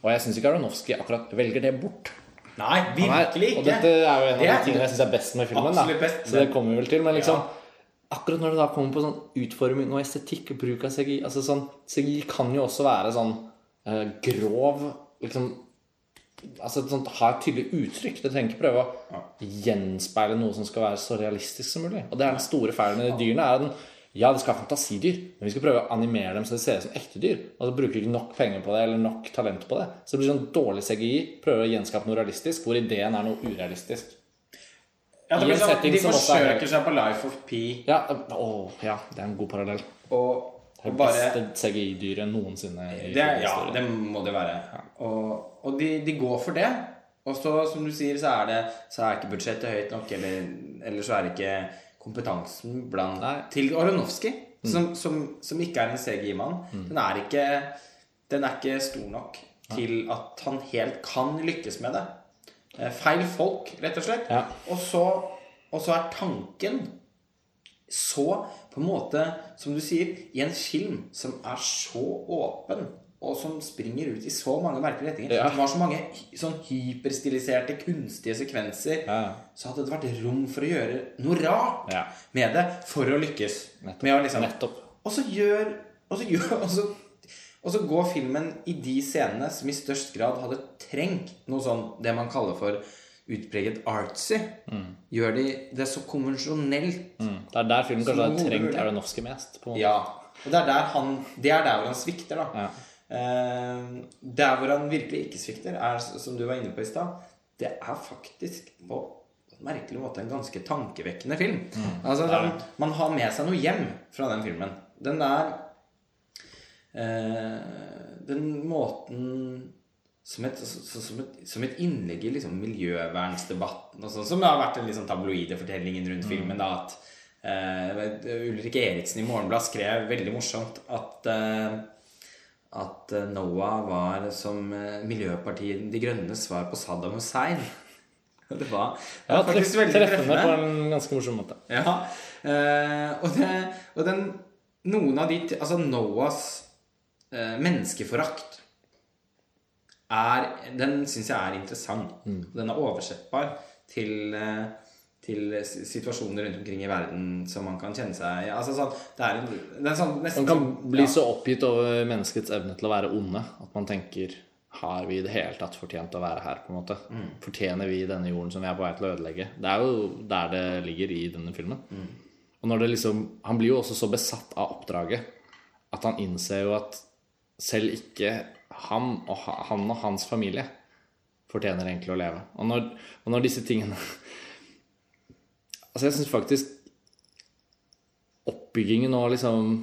Og jeg syns ikke Aronofsky akkurat velger det bort. Nei, virkelig ikke. Og dette er jo en av de tingene jeg syns er best med filmen. Da. Så det kommer vi vel til. Men liksom akkurat når det da kommer på sånn utforming og estetikk og bruk av CGI altså sånn, CGI kan jo også være sånn eh, grov liksom Altså sånt, Ha et tydelig uttrykk. Det trenger ikke prøve å gjenspeile noe som skal være så realistisk som mulig. Og det er den store feilen i de dyrene. er den ja, det skal være fantasidyr, men vi skal prøve å animere dem så de ser ut som ekte dyr. Og så bruker vi ikke nok penger på det, eller nok talent på det. Så det blir sånn dårlig CGI. Prøver å gjenskape noe realistisk, hvor ideen er noe urealistisk. Ja, det blir sånn, de er forsøker seg på Life of P. Ja, å, ja, det er en god parallell. og, Det beste CGI-dyret noensinne. i det, Ja, det må det være. Og, og de, de går for det. Og så, som du sier, så er, det, så er ikke budsjettet høyt nok, eller, eller så er det ikke kompetansen blant Nei. til Aronofsky, som, som, som ikke er en CGI-mann. Den, er ikke, den er ikke stor nok til at han helt kan lykkes med det. Eh, Feil folk, rett og slett. Ja. Og, så, og så er tanken så på en måte, som du sier, i en film som er så åpen, og som springer ut i så mange merkelige retninger, Ja. som har så mange sånn hyperstiliserte, kunstige sekvenser, Ja. så hadde det vært rom for å gjøre noe rart Ja. med det for å lykkes. Nettopp. Å liksom, Nettopp. og så gjør og så, gjør, og, så, og så går filmen i de scenene som i størst grad hadde trengt noe sånn det man kaller for utpreget artsy. Gjør de det så konvensjonelt. Mm. Det er der filmen kanskje har trengt. Aronofsky mest. Ja. Og det er der han Det er der hvor han svikter, da. Ja. Eh, der hvor han virkelig ikke svikter, er, som du var inne på i stad, det er faktisk på en merkelig måte en ganske tankevekkende film. Altså, det er man har med seg noe hjem fra den filmen. Den der eh, Den måten som et, så- som et, som et innlegg i liksom miljøvernsdebatten og sånn, som har vært den liksom tabloide fortellingen rundt filmen. da, at uh, Ulrik Eriksen i Morgenblad skrev veldig morsomt at uh, at eh, Noah var som uh, Miljøpartiet De Grønnes svar på Saddam Hussein. *laughs* Det var, det Ja, var faktisk treff, veldig treffende på en ganske morsom måte. Ja, eh, og, det, og den Noen av de Altså Noahs eh, menneskeforakt er Den syns jeg er interessant. Den er oversettbar til eh, til situasjoner rundt omkring i verden som man kan kjenne seg Altså sånn Det er en, det er sånn nesten Man kan sånn- bli ja. så oppgitt over menneskets evne til å være onde at man tenker Har vi i det hele tatt fortjent å være her? på en måte? Fortjener vi denne jorden som vi er på vei til å ødelegge? Det er jo der det ligger i denne filmen. Og når det liksom Han blir jo også så besatt av oppdraget at han innser jo at selv ikke han og, han og hans familie fortjener egentlig å leve. Og når, og når disse tingene Altså, jeg syns faktisk oppbyggingen og liksom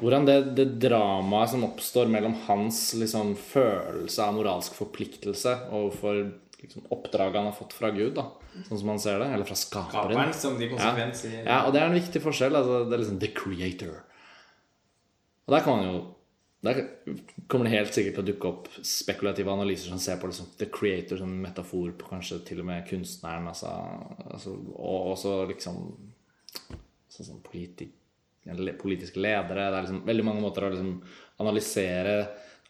hvordan det, det dramaet som oppstår mellom hans liksom, følelse av moralsk forpliktelse overfor liksom, oppdraget han har fått fra Gud, da, sånn som han ser det, eller fra skaperen. Kaperen, som de Ja. ja, og det er en viktig forskjell. Altså, det er liksom the creator. Og der kan man jo Der kommer det helt sikkert til å dukke opp spekulative analyser som ser på liksom the creator som metafor på kanskje til og med kunstneren. Altså, altså, og også liksom sånn politik, politiske ledere. Det er liksom veldig mange måter å liksom analysere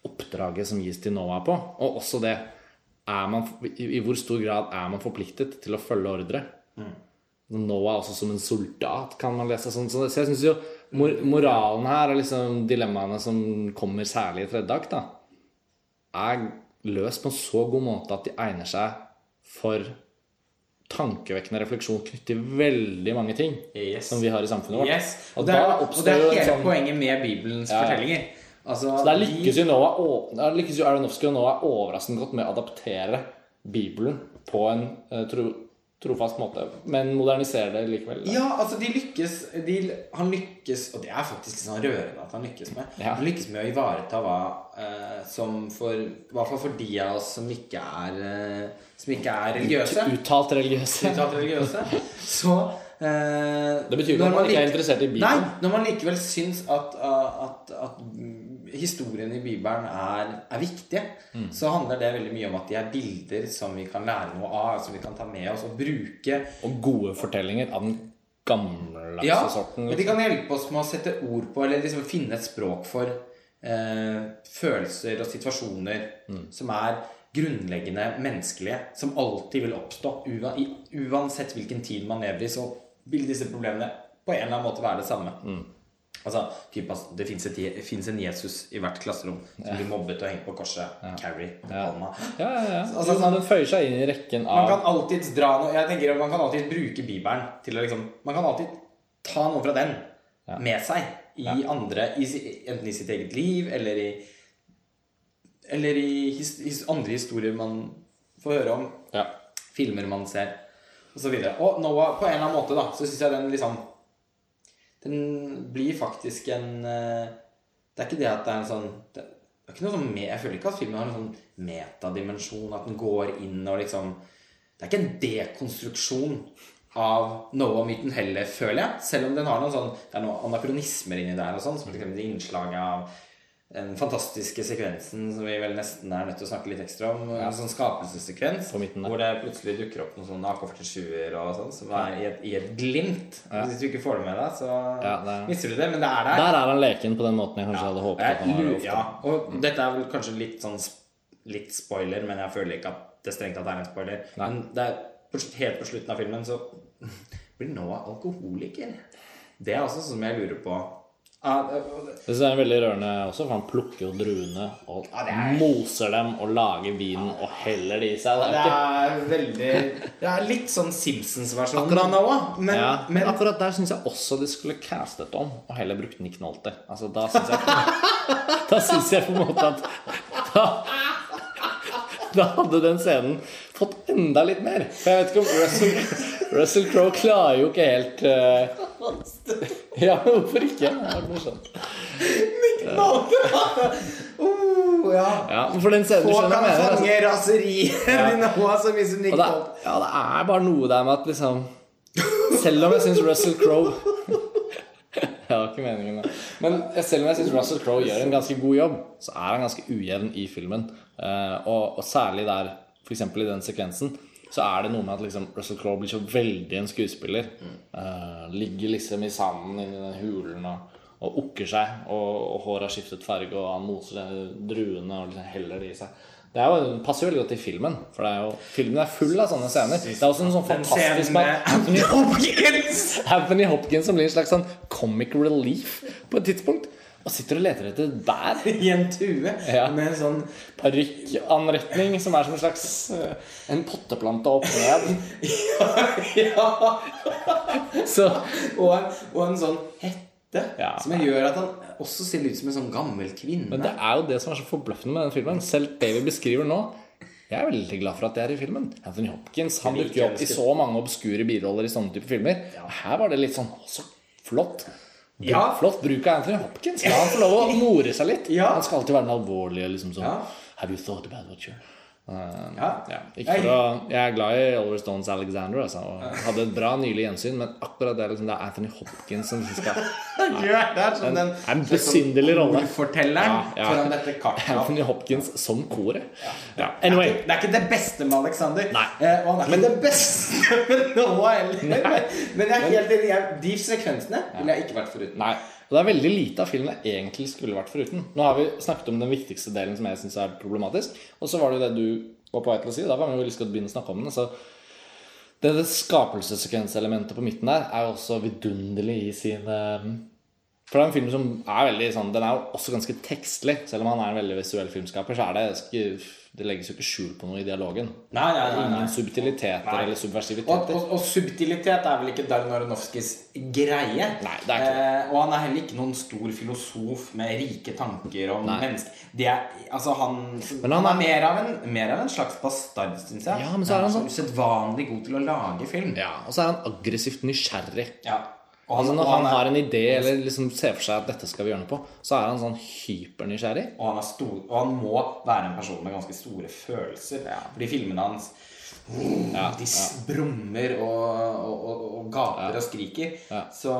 oppdraget som gis til Noah på. Og også det man, i, hvor stor grad er man forpliktet til å følge ordre? Noah også som en soldat, kan man lese. Sånn. Så jeg synes jo mor moralen her, og liksom dilemmaene som kommer særlig i tredje akt, da, er løst på en så god måte at de egner seg for tankevekkende refleksjon knyttet til veldig mange ting Yes. som vi har i samfunnet vårt. Yes. Og det er, og det er hele sånn poenget med Bibelens Ja. fortellinger. Altså, Så der lykkes jo Noah lykkes jo Aronofsky og Noah overraskende godt med å adaptere Bibelen på en uh, tro, trofast måte, men moderniserer det likevel. da. Ja, altså de lykkes de, Han lykkes Og det er faktisk litt sånn rørende at han lykkes med. Ja. Han lykkes med å ivareta hva eh, som for I hvert fall for de av oss som ikke er eh, Som ikke er religiøse. Uttalt religiøse. Uttalt religiøse. Så eh, Det betyr ikke at man ikke er interessert i Bibelen. Nei, når man likevel syns at, at, at historien i Bibelen er, er viktige, Mm. så handler det veldig mye om at de er bilder som vi kan lære noe av, som vi kan ta med oss og bruke. Og gode fortellinger av den gammeldagse Ja, sorten. men de Liksom. kan hjelpe oss med å sette ord på, eller liksom finne et språk for eh, følelser og situasjoner Mm. som er grunnleggende menneskelige, som alltid vil oppstå. Uansett hvilken tid man lever i, så vil disse problemene på en eller annen måte være det samme. Mm. Altså, typ, altså, Det fins en Jesus i hvert klasserom som blir mobbet og hengt på korset. Carrie på Ja. Palma. Ja, ja, ja. *laughs* Altså, sånn- den føyer seg inn i rekken Man kan alltids dra noe Jeg tenker at Man kan alltid bruke Bibelen til å liksom Man kan alltid ta noe fra den Ja. med seg i andre i, Enten i sitt eget liv eller i Eller i his, his, andre historier man får høre om. ja. Filmer man ser, osv. Og, og Noah, på en eller annen måte, da, så syns jeg den liksom Den blir faktisk en eh, Det er ikke det at det er en sånn det, er ikke noe sånn me, Jeg føler ikke at filmen har en sånn metadimensjon, at den går inn og liksom Det er ikke en dekonstruksjon av Noah-myten heller, føler jeg. Selv om den har noen sånn Det er noen anakronismer inni der og sånn, som innslaget av den fantastiske sekvensen som vi vel nesten er nødt til å snakke litt ekstra om. En sånn skapelsessekvens hvor det plutselig dukker opp noen sånne AK-47-er og sånn, som er i et, i et glimt. Hvis du ikke får det med deg, så Ja, er- mister du det. Men det er der. Der er han leken på den måten jeg kanskje hadde håpet at han var. ja, og dette er vel kanskje litt sånn litt spoiler, men jeg føler ikke at det strengt tatt er en spoiler. Nei. Men det er helt på slutten av filmen så *laughs* blir Noah alkoholiker. Det er også sånn som jeg lurer på. Ja, det- det- Det er veldig rørende også, for han plukker jo druene og Ja, er- moser dem og lager vinen og heller det i seg. Det er ikke... er veldig Det er litt sånn Simpsons-versjonen av Noah. Men, ja, men akkurat der syns jeg også de skulle castet om og heller brukt Nick Nolte. Altså, da syns jeg *laughs* Da syns jeg på en måte at da, *laughs* da hadde den scenen fått enda litt mer. For jeg vet ikke om Russell, Russell Crowe klarer jo ikke helt uh... Ja, hvorfor ikke? Det er morsomt. Uh, ja. Ja, for den scenen du Få skjønner kan mener. altså. fange raseriet til Noah så mye som Nick Nolte. ja, det er bare noe der med at liksom Selv om jeg syns Russell Crowe *laughs* jeg har ikke meningen, da. Men selv om jeg syns Russell Crowe gjør en ganske god jobb, så er han ganske ujevn i filmen. Eh, og, og særlig der, f.eks. i den sekvensen, så er det noe med at liksom, Russell Crowe blir så veldig en skuespiller. Eh, ligger liksom i sanden inni den hulen og, og okker seg, og, og håret har skiftet farge, og han moser de druene og liksom heller det i seg. Det er jo, passer jo veldig godt i filmen, for det er jo, filmen er full av sånne scener. Det er også en sånn fantastisk med Anthony *laughs* Hopkins! Anthony Hopkins som blir en slags sånn comic relief på et tidspunkt. Og sitter og leter etter der. *laughs* I en tue Ja. med en sånn Parykkanretning som er som en slags eh, En potteplante opp ned. *laughs* Ja! Så Og en, og en sånn hette Ja. som gjør at han også ser ut som en sånn gammel kvinne. Men det er jo det som er så forbløffende med den filmen. Selv det vi beskriver nå. Jeg er veldig glad for at det er i filmen. Anthony Hopkins han dukker opp i så mange obskure biroller i sånne typer filmer. Her var det litt sånn så flott. Ja. Flott bruk av Anthony Hopkins. La han få lov å more seg litt. Ja. Han skal alltid være den alvorlige. liksom sånn. Have you thought about what you're Uh, Ja. ja. Ikke for å, jeg er glad i Oliver Stones Alexander. Altså, og hadde et bra nylig gjensyn, men akkurat det, liksom, det er Anthony Hopkins som skal *laughs* Ja, det er sånn den en besynderlig rolle. Ordfortelleren Ja, foran dette kartet. Anthony Hopkins som koret. Ja. Det er, ikke, det er ikke det beste med Alexander. Nei. Eh, og han er ikke det beste *laughs* med Noah heller. Men, men jeg er helt enig. De sekvensene ville jeg ikke vært foruten. Nei. Og det er veldig lite av filmen jeg egentlig skulle vært foruten. Nå har vi snakket om den viktigste delen som jeg syns er problematisk. Og så var det jo det du var på vei til å si. Da var vi jo lyst til å begynne å snakke om den. så det, det skapelsessekvenselementet på midten der er jo også vidunderlig i sin eh, For det er en film som er veldig sånn Den er jo også ganske tekstlig. Selv om han er en veldig visuell filmskaper, så er det det legges jo ikke skjul på noe i dialogen. Nei, nei, nei, nei. Ingen subtiliteter Nei. eller Og, subversiviteter. og, og subtilitet er vel ikke Darren Aronofskis greie. Nei, det er ikke det. eh, og han er heller ikke noen stor filosof med rike tanker om mennesker. Er, altså han, Men han, han er mer av en, mer av en slags bastard, syns jeg. Ja, men så er han sånn- Usedvanlig god til å lage film. Ja, Og så er han aggressivt nysgjerrig. Ja. Og han, Når han er- har en idé eller liksom ser for seg at dette skal vi gjøre noe på, så er han sånn hypernysgjerrig. Og han, stor, og han må være en person med ganske store følelser. Fordi filmene hans Ja, De ja. brummer og, og, og, gaper og skriker. Ja. Så,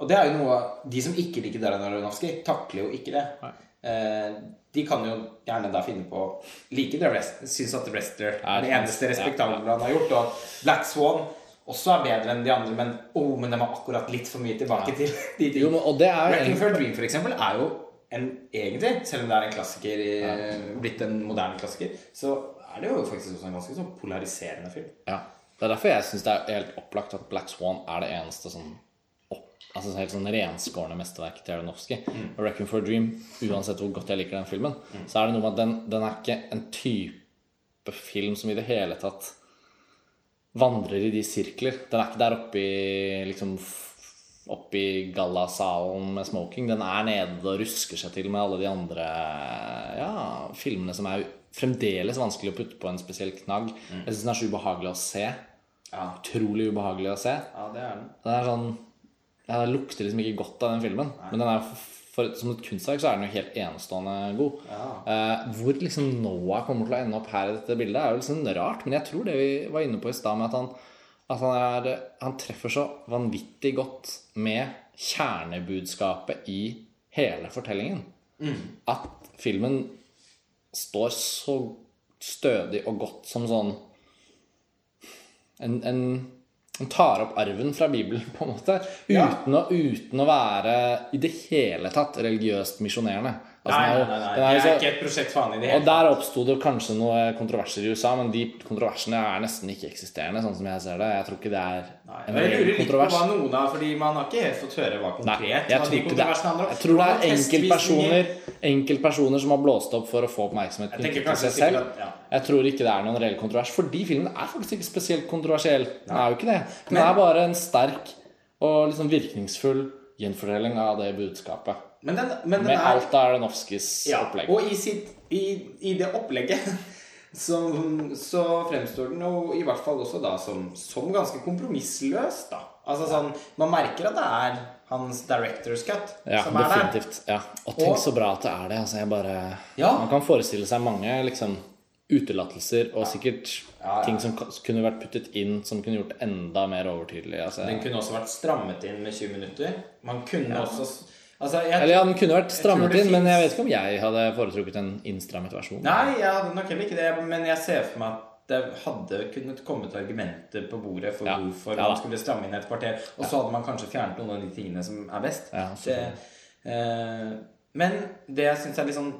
og det er jo noe De som ikke liker Darren Aronofsky, takler jo ikke det. Eh, de kan jo gjerne da finne på like The Rest, Syns at The Wrestler er det eneste ja, respektable han har gjort. Og Black Swan også er bedre enn de andre, men oh, men den var akkurat litt for mye tilbake til de Jo, men, Wrecking for a Dream for eksempel er jo en, egentlig, selv om det er en klassiker i- blitt en moderne klassiker, så er det jo faktisk også en ganske sånn polariserende film. Ja. Det er derfor jeg syns det er helt opplagt at Black Swan er det eneste sånn altså helt sånn renskårne mesterverket til Aronofsky. Og 'Reckon for a Dream, uansett hvor godt jeg liker den filmen, så er det noe med at den, den er ikke en type film som i det hele tatt vandrer i de sirkler. Den er ikke der oppe i liksom Oppe i gallasalen med smoking. Den er nede og rusker seg til med alle de andre ja, filmene som er fremdeles vanskelig å putte på en spesiell knagg. Jeg syns den er så ubehagelig å se. Ja, Utrolig ubehagelig å se. ja det er den. Den er sånn ja, Det lukter liksom ikke godt av den filmen. Men den er for, som et kunstverk så er den jo helt enestående god. Eh, hvor liksom Noah kommer til å ende opp her i dette bildet, er jo liksom rart. Men jeg tror det vi var inne på i stad, med at han, at han, er, han treffer så vanvittig godt med kjernebudskapet i hele fortellingen. At filmen står så stødig og godt som sånn en, en, en tar opp arven fra Bibelen, på en måte. Ja. Å, uten å være i det hele tatt religiøst misjonerende. Altså, Nei, nei, nei, nei. den er Det er ikke et prosjekt for han i det hele og der oppsto det kanskje noen kontroverser i USA, men de kontroversene er nesten ikke eksisterende, sånn som jeg ser det. Jeg tror ikke det er Nei, en jeg lurer litt på hva noen av Fordi man har ikke helt fått høre hva konkret jeg hva tror, de det kontroversene er, handler om. jeg tror det er enkeltpersoner Enkeltpersoner som har blåst opp for å få oppmerksomhet Jeg til seg selv. at- ja. Jeg tror ikke det er noen reell kontrovers, fordi filmen er faktisk ikke spesielt kontroversiell. Den er jo ikke det. Den Men- er bare en sterk og liksom virkningsfull gjenfortelling av det budskapet. Men den, men den Med er alt av Aronofskys Ja, opplegg. og i, sitt, i, i det opplegget *laughs* så, så fremstår den jo i hvert fall også da som, som ganske kompromissløs, da. Altså sånn Man merker at det er hans director's cut Ja, som er der. definitivt. Ja. Og tenk Og- så bra at det er det. Altså, jeg bare Ja. Man kan forestille seg mange liksom utelattelser og sikkert Ja, ja. ting som kunne vært puttet inn som kunne gjort det enda mer overtydelig. Altså, Den kunne også vært strammet inn med 20 minutter. Man kunne også Altså, jeg, Eller ja, den kunne vært strammet inn, inn, men jeg vet ikke om jeg hadde foretrukket en innstrammet versjon. Nei, jeg hadde nok heller ikke det. Men jeg ser for meg at det hadde kunnet kommet argumenter på bordet for Ja. hvorfor Ja man skulle stramme inn et kvarter. Og så hadde man kanskje fjernet noen av de tingene som er best. Ja, det, eh, men det jeg syns er litt sånn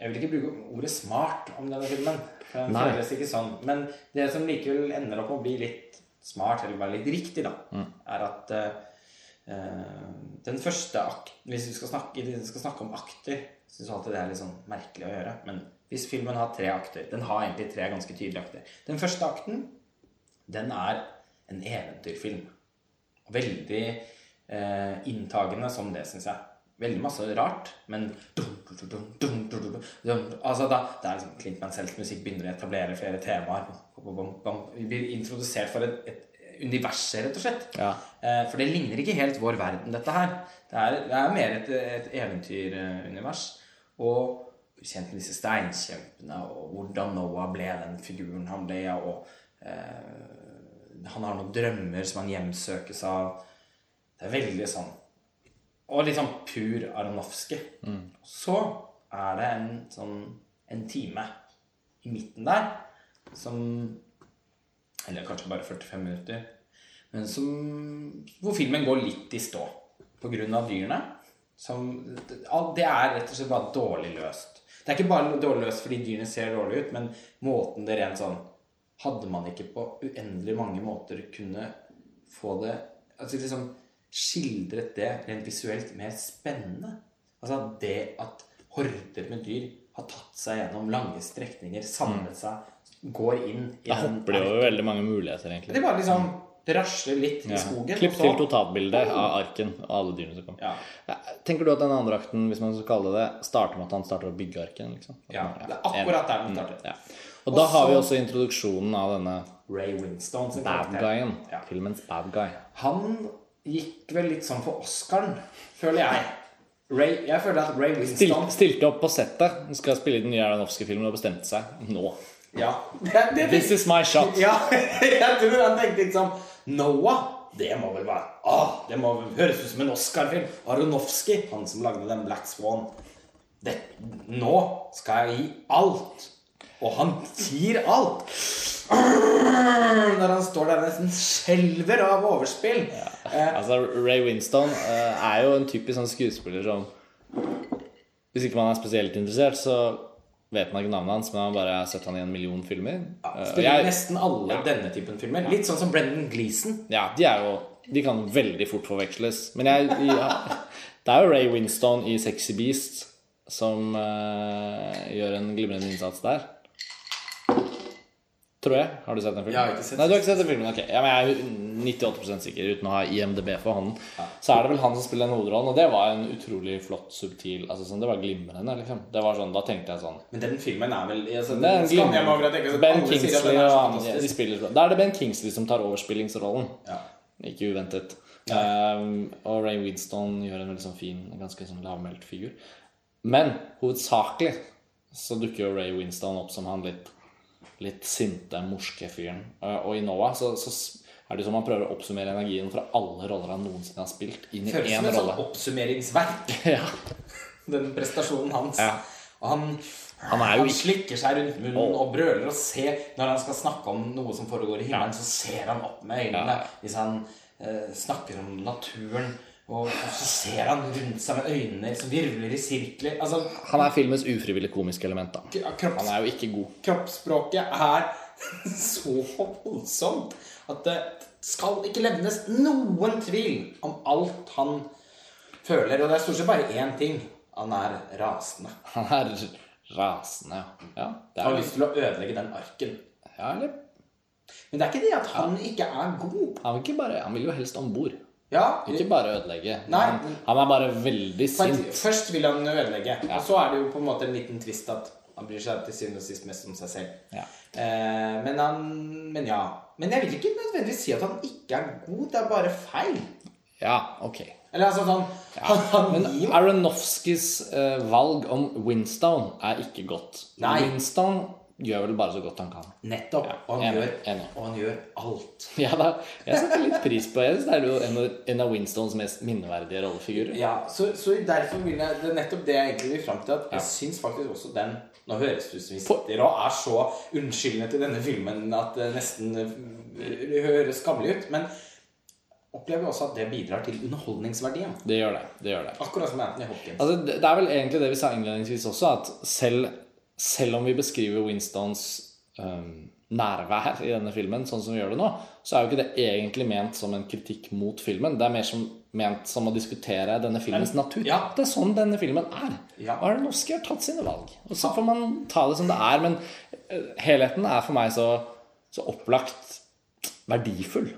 Jeg vil ikke bruke ordet smart om denne filmen. For den føles ikke sånn. Men det som likevel ender opp med å bli litt smart, eller bare litt riktig, da, Mm. er at eh, den første akten, Hvis vi skal snakke, skal snakke om akter, syns alltid det er litt sånn merkelig å gjøre. Men hvis filmen har tre akter Den har egentlig tre ganske tydelige akter. Den første akten, den er en eventyrfilm. Veldig eh, inntagende som det, syns jeg. Veldig masse rart, men Altså da, Det er liksom Clint Mansell's musikk begynner å etablere flere temaer. Vi blir introdusert for et, et universet, rett og slett. Ja. Eh, For det ligner ikke helt vår verden, dette her. Det er, det er mer et, et eventyrunivers. Og kjent med disse steinkjempene, og hvordan Noah ble den figuren han ble. Og eh, han har noen drømmer som han hjemsøkes av. Det er veldig sånn Og litt sånn pur Aronofsky. Så er det en sånn en time i midten der som Eller kanskje bare 45 minutter. Men som, hvor filmen går litt i stå pga. dyrene. Som, det er rett og slett bare dårlig løst. Det er ikke bare dårlig løst fordi dyrene ser dårlig ut, men måten det rent sånn Hadde man ikke på uendelig mange måter kunne få det altså liksom skildret det rent visuelt mer spennende. Altså det at horder med dyr har tatt seg gjennom lange strekninger, samlet seg, går inn i Da hopper de over veldig mange muligheter, egentlig. Det bare liksom rasler litt i skogen. Klipp til totalbildet av arken og alle dyrene som kommer. Ja. Ja, Tenker du at den andre akten, hvis man skal kalle det det, starter med at han starter å bygge arken? liksom? Ja, det er akkurat der den starter. Ja. Og da har vi også introduksjonen av denne Ray Winstone sin bad guyen. Ja. Filmens bad guy. Han gikk vel litt sånn for Oscaren, føler jeg. Ray, jeg føler at Ray Stil, stilte opp på settet. Skal spille i den nye Aronofsky-filmen og bestemte seg nå. Ja. Det, det, This is my shot. ja. *laughs* Jeg tror han tenkte liksom Noah, det må vel være ah, Det må vel høres ut som en Oscar-film. Aronofsky, han som lagde den Black Swan. Det, nå skal jeg gi alt. Og han gir alt. Når han står der nesten skjelver av overspill. Eh, Altså, Ray Winston eh, er jo en typisk sånn skuespiller som Hvis ikke man er spesielt interessert, så vet man ikke navnet hans, men man bare har sett han i en million filmer. Ja, Spiller jeg- nesten alle denne typen filmer. Litt sånn som Brendan Gleeson. Ja, de er jo De kan veldig fort forveksles. Men jeg, ja, det er jo Ray Winstone i Sexy Beast som uh, gjør en glimrende innsats der. Tror jeg. Har du sett den filmen? Jeg har ikke sett Nei, du har ikke sett den filmen, ok ja, men Jeg er 98 sikker, uten å ha IMDb for hånden. Så er det vel han som spiller den hovedrollen, og det var en utrolig flott, subtil altså sånn, Det var glimrende, liksom. Det var sånn, Da tenkte jeg sånn Men den filmen er vel altså, den, den en jeg over jeg. Ben Kingsley og han, de spiller Da er det Ben Kingsley som tar overspillingsrollen. Ja. Ikke uventet. Um, og Ray Winston gjør en veldig sånn fin, ganske sånn lavmælt figur. Men hovedsakelig så dukker jo Ray Winston opp som han litt, litt sinte, morske fyren. Uh, og i Noah så, så er det som han prøver å oppsummere energien fra alle roller han noensinne har spilt, inn i Føles som én et sånn oppsummeringsverk, *laughs* Ja. den prestasjonen hans. Ja. Og han, Han han slikker seg rundt munnen og, og brøler og ser Når han skal snakke om noe som foregår i himmelen, så ser han opp med øynene. Ja. Hvis han eh, snakker om naturen, og, så ser han rundt seg med øynene som virvler i sirkler. Altså, Han er filmens ufrivillig komiske element, da. kropps, Han er jo ikke god. kroppsspråket er *laughs* så voldsomt at det skal ikke levnes noen tvil om alt han føler. Og det er stort sett bare én ting. Han er rasende. Han er rasende, ja. det Han er har lyst til å ødelegge den arken. ja, eller Men det er ikke det at han ikke er god. Han vil, bare, han vil jo helst om bord. Ja, Ikke bare ødelegge. Nei. Han, er bare veldig sint. Først vil han ødelegge, og så er det jo på en måte en liten twist at han bryr seg til syvende og sist mest om seg selv. Ja. Eh, men han Men ja. Men jeg vil ikke nødvendigvis si at han ikke er god. Det er bare feil. Ja, ok. Eller altså sånn Han, han Men jo Aronofskys eh, valg om Winstone er ikke godt. Nei. Winstone gjør vel bare så godt han kan. Nettopp. Ja, og, han gjør, og han gjør alt. *laughs* Ja, da, Jeg setter litt pris på synes det er jo en, av- Winstones mest minneverdige rollefigurer. Ja, så, så derfor vil jeg Det er nettopp det jeg egentlig vil fram til. At jeg syns faktisk også den Nå høres det ut som vi sitter og er så unnskyldende til denne filmen at det nesten eh, høres skammelig ut. Men opplever også at det bidrar til underholdningsverdien. Det gjør det. det gjør det. Akkurat som Anthony Hopkins. Altså, det det er vel egentlig det vi sa innledningsvis også, at selv, selv om vi beskriver Winstons um, nærvær i denne filmen sånn som vi gjør det nå, så er jo ikke det egentlig ment som en kritikk mot filmen. Det er mer som, ment som å diskutere denne filmens natur. ja. Det er sånn denne filmen er. Ja. Og Aronofsky har tatt sine valg. Og så får man ta det som det er. Men øh, helheten er for meg så, så opplagt verdifull.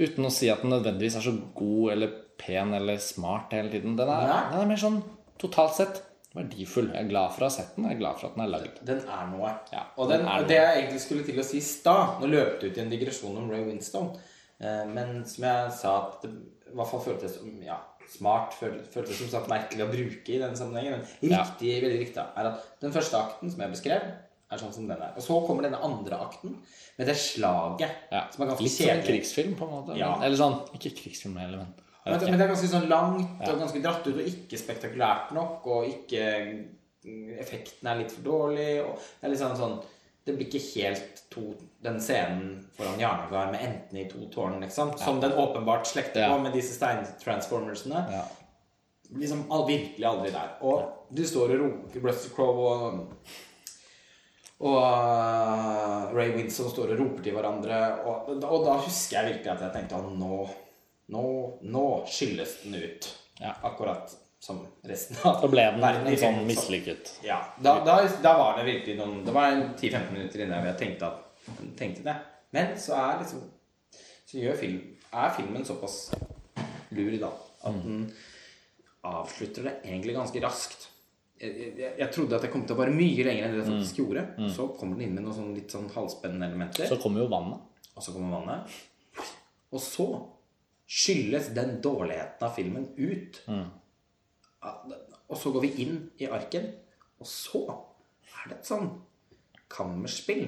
Uten å si at den nødvendigvis er så god eller pen eller smart hele tiden. Den er, den er mer sånn totalt sett verdifull. Jeg er glad for å ha sett den. Jeg er glad for at den er lagd. Den er noe. Ja, og den, den er noe. det jeg egentlig skulle til å si i stad Nå løp det ut i en digresjon om Ray Winstone. Eh, men som jeg sa at det i hvert fall føltes som ja, smart, føl- føltes som sagt merkelig å bruke i denne sammenhengen. Men Ja. riktig, veldig riktig er at den første akten som jeg beskrev, er sånn som den er. Og så kommer denne andre akten med det slaget Ja. som er ganske Litt som en krigsfilm, på en måte. Ja. Men, eller sånn Ikke krigsfilm heller, men Men, men det er ganske sånn langt og ganske dratt ut og ikke spektakulært nok. Og ikke Effekten er litt for dårlig. Og det er litt sånn, sånn Det blir ikke helt to, den scenen foran Jarnagar med enten i to tårn, liksom. Som den åpenbart slekter på med disse steintransformersene. Ja. Liksom virkelig aldri der. Og du står og roper Russell Crowe og og Ray Winson står og roper til hverandre. Og, og da husker jeg virkelig at jeg tenkte at nå Nå, nå skylles den ut. Ja. Akkurat som resten av Så ble den verden en sånn mislykket. Ja. Da, da, da var det virkelig noen Det var 10-15 minutter inne hvor jeg tenkte, at, tenkte det. Men så er liksom Så gjør film, er filmen såpass lur, da, at den avslutter det egentlig ganske raskt. Jeg, jeg, jeg trodde at det kom til å være mye lenger enn det jeg faktisk gjorde. Så kommer den inn med noen sånn, litt sånn halvspennende elementer. Så kommer jo vannet. Og så kommer vannet. Og så skylles den dårligheten av filmen ut. Og så går vi inn i arken, og så er det et sånn kammerspill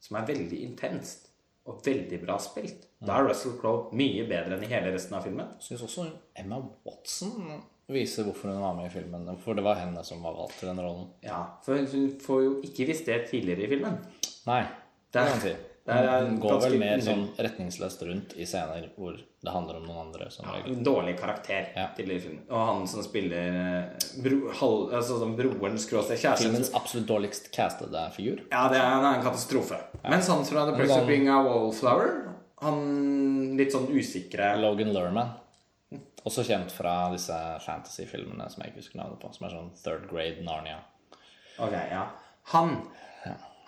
som er veldig intenst og veldig bra spilt. Da er Russell Crowe mye bedre enn i hele resten av filmen. Syns også Emma Watson viser hvorfor hun var med i filmen. For det var henne som var valgt til den rollen. Ja, For hun får jo ikke visst det tidligere i filmen. Nei, det er kan man si. Er går vel mer sånn retningsløst rundt i scener hvor det handler om noen andre. som regel. En dårlig karakter Ja. til filmen. Og han som spiller eh, bro, halv, altså, broren skråstrek kjæresten Filmens absolutt dårligst castede figur. Ja, det er, det en katastrofe. Mens han fra The Press of Being a Wallflower Han litt sånn usikre Logan Lerman. Også kjent fra disse fantasy-filmene som jeg ikke husker navnet på. Som er sånn third grade Narnia. Ok, ja Han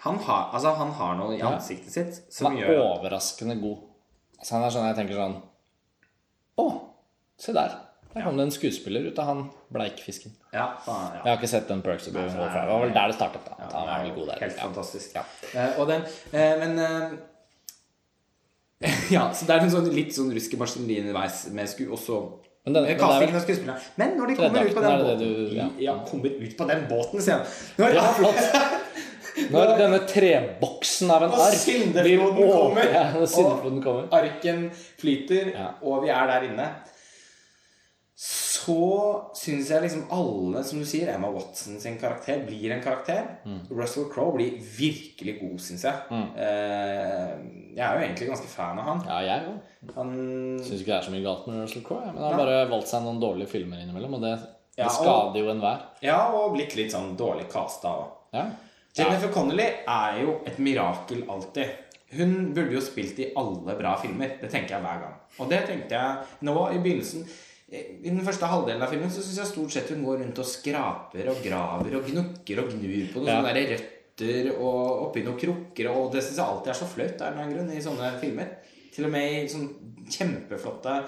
Han har, altså, han har noe i ansiktet sitt som Han er gjør overraskende god. Altså, han er sånn jeg tenker sånn Å, se der. Der kom det en skuespiller ut av han bleikfisken. Ja, faen, ja. Jeg har ikke sett den Perks of Being Wallflower. Det var vel der det startet. da. Ja, han var vel god der. Helt fantastisk. Ja. Uh, den uh, Men uh, *laughs* Ja, så det er en sånn, litt sånn ruske maskineri underveis med sku... Og så Men den- men er vel-. Men når de kommer ut på den er båten du- ja. ja, kommer ut på den båten, sier han. Når, Ja. *laughs* Når denne treboksen av en Og ark blir åpnet kommer. Ja, når syndefloden kommer. arken flyter, Ja. og vi er der inne, så syns jeg liksom alle, som du sier, Emma Watson sin karakter blir en karakter. Mm. Russell Crowe blir virkelig god, syns jeg. Eh, jeg er jo egentlig ganske fan av han. Ja, jeg òg. Han Syns ikke det er så mye galt med Russell Crowe. Men han har bare valgt seg noen dårlige filmer innimellom, og det, Ja, det og- skader jo enhver. Ja, og blitt litt sånn dårlig casta òg. Ja. Jennifer Connelly er jo et mirakel alltid. Hun burde jo spilt i alle bra filmer. Det tenker jeg hver gang. Og det tenkte jeg nå i begynnelsen. I den første halvdelen av filmen så syns jeg stort sett hun går rundt og skraper og graver og gnukker og gnur på noen Ja. sånne der røtter og oppi noen krukker. Og det syns jeg alltid er så flaut av en grunn i sånne filmer. Til og med i sånn kjempeflotte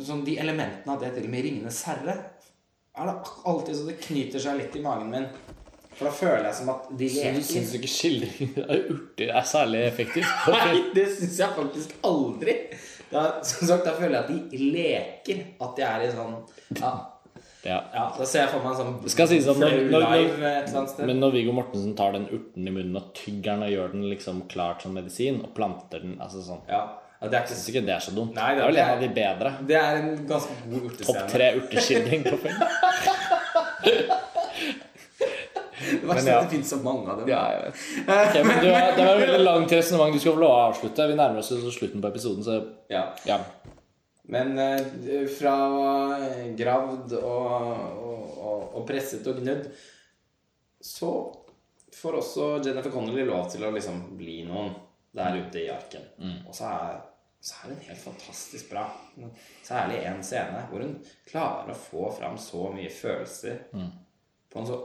sånn De elementene av det til og med i 'Ringenes herre' er det alltid så det knyter seg litt i magen min. For da føler jeg som at de Så du leker. syns ikke skildringer av urter er særlig effektivt? *laughs* Nei, det syns jeg faktisk aldri. Da, som sagt, da føler jeg at de leker. At de er i sånn Ja, Ja. ja da ser jeg for meg en sånn skal sies at når- når- når-. Men når Viggo Mortensen tar den urten i munnen og tygger den og gjør den liksom klart som medisin, og planter den altså sånn ja, ja, det er ikke syns ikke det er så dumt. Nei, det det- er vel en er- av de bedre. Det er en ganske god Topp urtescene. tre urteskildring på film. *laughs* *laughs* Det verste er ja. at det finnes så mange av dem. Ja, jeg vet. Okay, men du, det var et veldig *laughs* langt resonnement du skal få lov å avslutte. Vi nærmer oss slutten på episoden, så Ja. ja. Men uh, fra gravd og, og, og, og presset og gnudd så får også Jennifer Connelly lov til å liksom bli noen der ute i arken. Og så er, så er hun helt fantastisk bra. Særlig en scene hvor hun klarer å få fram så mye følelser på en så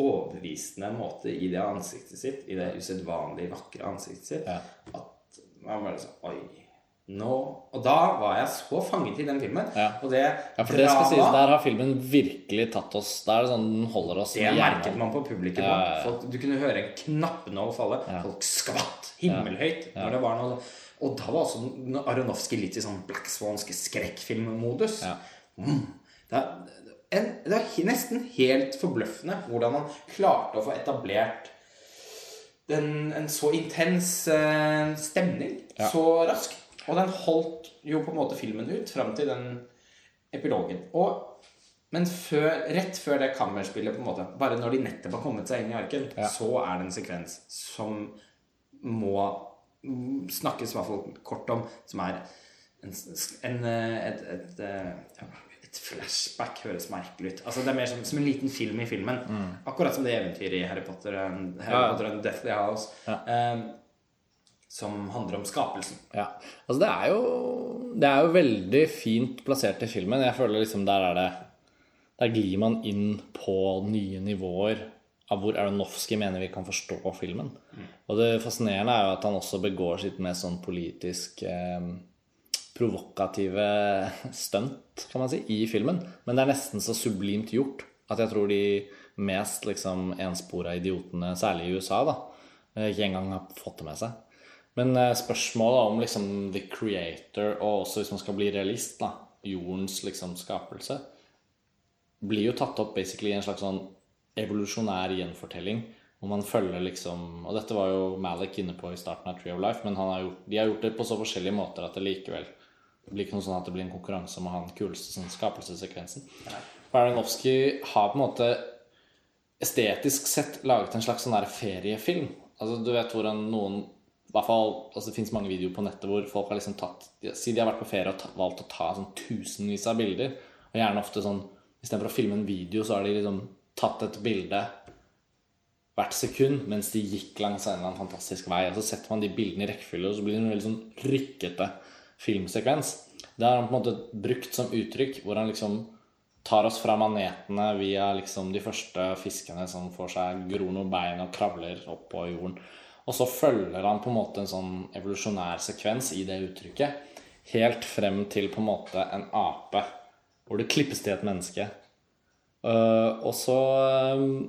overbevisende måte i det ansiktet sitt, i det usedvanlig vakre ansiktet sitt, Ja. at man bare sånn Oi. Nå Og da var jeg så fanget i den filmen. Ja. Og det ja, for det skal sies, der har filmen virkelig tatt oss det er det sånn den holder oss det merket man på publikum. Ja, ja. Folk, du kunne høre en knappenål falle. Folk skvatt himmelhøyt når det var noe Og da var også Aronovskij litt i sånn Black Swanske skrekkfilmmodus. Ja. Mm. Det, en, det er nesten helt forbløffende hvordan han klarte å få etablert den, en så intens eh, stemning Ja. så raskt. Og den holdt jo på en måte filmen ut fram til den epilogen. Og, men før, rett før det kammerspillet, på en måte bare når de nettopp har kommet seg inn i arken, Ja. så er det en sekvens som må snakkes i hvert fall kort om, som er en, en, et, et, et, eh, ja, et flashback høres merkelig ut. Altså Det er mer som, som en liten film i filmen. Akkurat som det eventyret i Harry Potter and, Harry Ja. Potter and Deathly House. Ja. Um, som handler om skapelsen. Ja. Altså, det er jo Det er jo veldig fint plassert i filmen. Jeg føler liksom der er det Der glir man inn på nye nivåer av hvor Aronofsky mener vi kan forstå filmen. Og det fascinerende er jo at han også begår sitt mest sånn politisk eh, provokative stunt, kan man si, i filmen. Men det er nesten så sublimt gjort at jeg tror de mest liksom enspora idiotene, særlig i USA, da, eh, ikke engang har fått det med seg. Men eh, spørsmålet om liksom the creator, og også hvis man skal bli realist, da, jordens liksom skapelse, blir jo tatt opp i en slags sånn evolusjonær gjenfortelling. Hvor man følger liksom Og dette var jo Malik inne på i starten av Tree of Life, men har gjort, de har gjort det på så forskjellige måter at det likevel det blir ikke noe sånn at det blir en konkurranse om å ha den kuleste sånn skapelsessekvensen. Baranovsky har på en måte estetisk sett laget en slags sånn der feriefilm. Altså Du vet hvordan noen i hvert fall, altså Det fins mange videoer på nettet hvor folk har liksom tatt Si de har vært på ferie og ta, valgt å ta sånn tusenvis av bilder. Og gjerne ofte sånn Istedenfor å filme en video, så har de liksom tatt et bilde hvert sekund mens de gikk langs en eller annen fantastisk vei. Og så setter man de bildene i rekkefølge, og så blir de veldig sånn rykkete filmsekvens. Det har han på en måte brukt som uttrykk, hvor han liksom tar oss fra manetene via liksom de første fiskene som får seg gror noen bein og kravler opp på jorden. Og så følger han på en måte en sånn evolusjonær sekvens i det uttrykket. Helt frem til på en måte en ape, hvor det klippes til et menneske. Uh, og så um,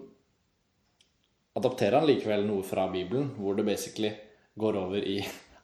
adapterer han likevel noe fra Bibelen, hvor det basically går over i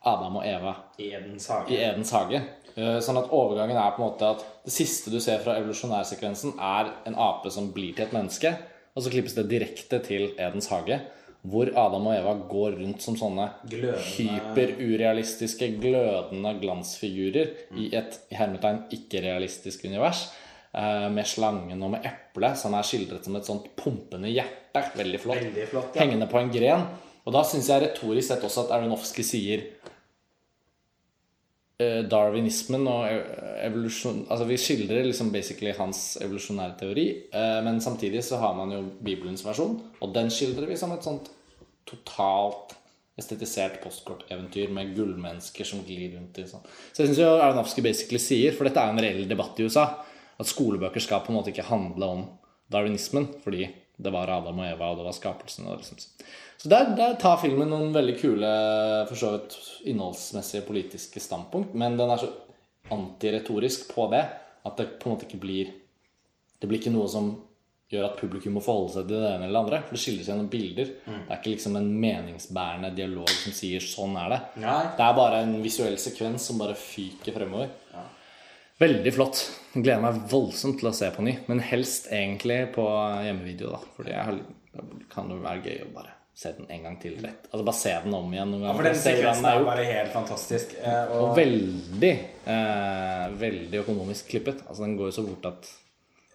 Adam og Eva Edens hage. i Edens hage. Eh, Sånn at overgangen er på en måte at det siste du ser fra evolusjonærsekvensen, er en ape som blir til et menneske. Og så klippes det direkte til Edens hage, hvor Adam og Eva går rundt som sånne hyperurealistiske, glødende glansfigurer i et i hermetegn ikke-realistisk univers. eh, Med slangen og med eplet, som er skildret som et sånt pumpende hjerte. Veldig flott. Veldig flott, ja. Hengende på en gren. Og da syns jeg retorisk sett også at Aronofsky sier eh, darwinismen og eh, evolusjon Altså vi skildrer liksom basically hans evolusjonære teori, eh, men samtidig så har man jo Bibelens versjon, og den skildrer vi som et sånt totalt estetisert postkorteventyr med gullmennesker som glir rundt i sånn. Så jeg syns jo Aronofsky basically sier, for dette er en reell debatt i USA, at skolebøker skal på en måte ikke handle om darwinismen, fordi det var Adam og Eva, og det var skapelsen. Og liksom. Så der, der tar filmen noen veldig kule, for så vidt innholdsmessige politiske standpunkt, men den er så antiretorisk på det at det på en måte ikke blir Det blir ikke noe som gjør at publikum må forholde seg til det ene eller det andre. For det skiller seg gjennom bilder. Det er ikke liksom en meningsbærende dialog som sier 'sånn er det'. Nei. Det er bare en visuell sekvens som bare fyker fremover. Veldig flott. Jeg gleder meg voldsomt til å se på ny. Men helst egentlig på hjemmevideo, da. Fordi jeg har, det kan jo være gøy å bare se den en gang til rett. Altså bare se den om igjen Ja, for den Se sekvensen er jo bare helt fantastisk. eh, Og Og, veldig, eh, veldig økonomisk klippet. Altså Den går jo så fort at,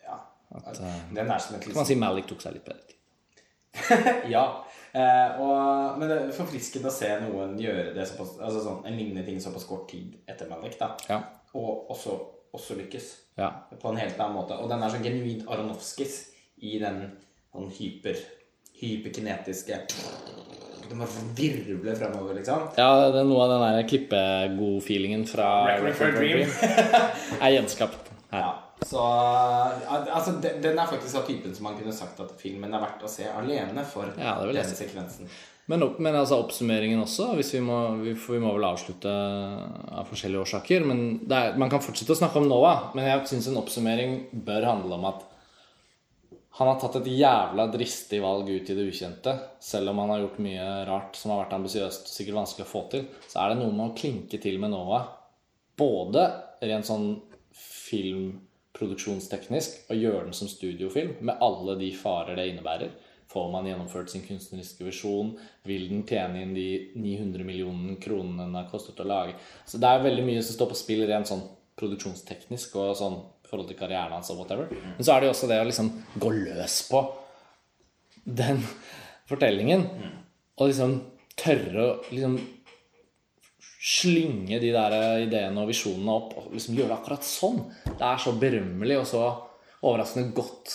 ja, at eh, den er som et kan man si Malik tok seg litt bedre tid. *laughs* Ja. Eh, og, men det er forfriskende å se noen gjøre det såpass, altså sånn, en lignende ting såpass kort tid etter Malik. da Ja. Og også, også lykkes ja. på en helt annen måte. Og den er så genuint Aronofskis i den sånn hyper hyperkinetiske De bare virvler fremover, liksom. Ja, det er noe av den der klippegod-feelingen fra Record for a Dream. *laughs* er gjenskapt her. Ja, så altså, den, den er faktisk av typen som man kunne sagt at filmen er verdt å se alene for Ja, det vil jeg denne si. sekvensen. Men, opp, men altså oppsummeringen også, hvis vi må, vi, for vi må vel avslutte av forskjellige årsaker. Men det er, Man kan fortsette å snakke om Noah, men jeg syns en oppsummering bør handle om at han har tatt et jævla dristig valg ut i det ukjente. Selv om han har gjort mye rart som har vært ambisiøst og sikkert vanskelig å få til, så er det noe med å klinke til med Noah. Både rent sånn filmproduksjonsteknisk og gjøre den som studiofilm, med alle de farer det innebærer. Får man gjennomført sin kunstneriske visjon? Vil den tjene inn de 900 millionene kronene den har kostet å lage? Så det er veldig mye som står på spill rent sånn produksjonsteknisk og sånn forhold til karrieren hans og whatever. Men så er det jo også det å liksom gå løs på den fortellingen. Og liksom tørre å liksom slynge de der ideene og visjonene opp og liksom gjøre det akkurat sånn. Det er så berømmelig og så overraskende godt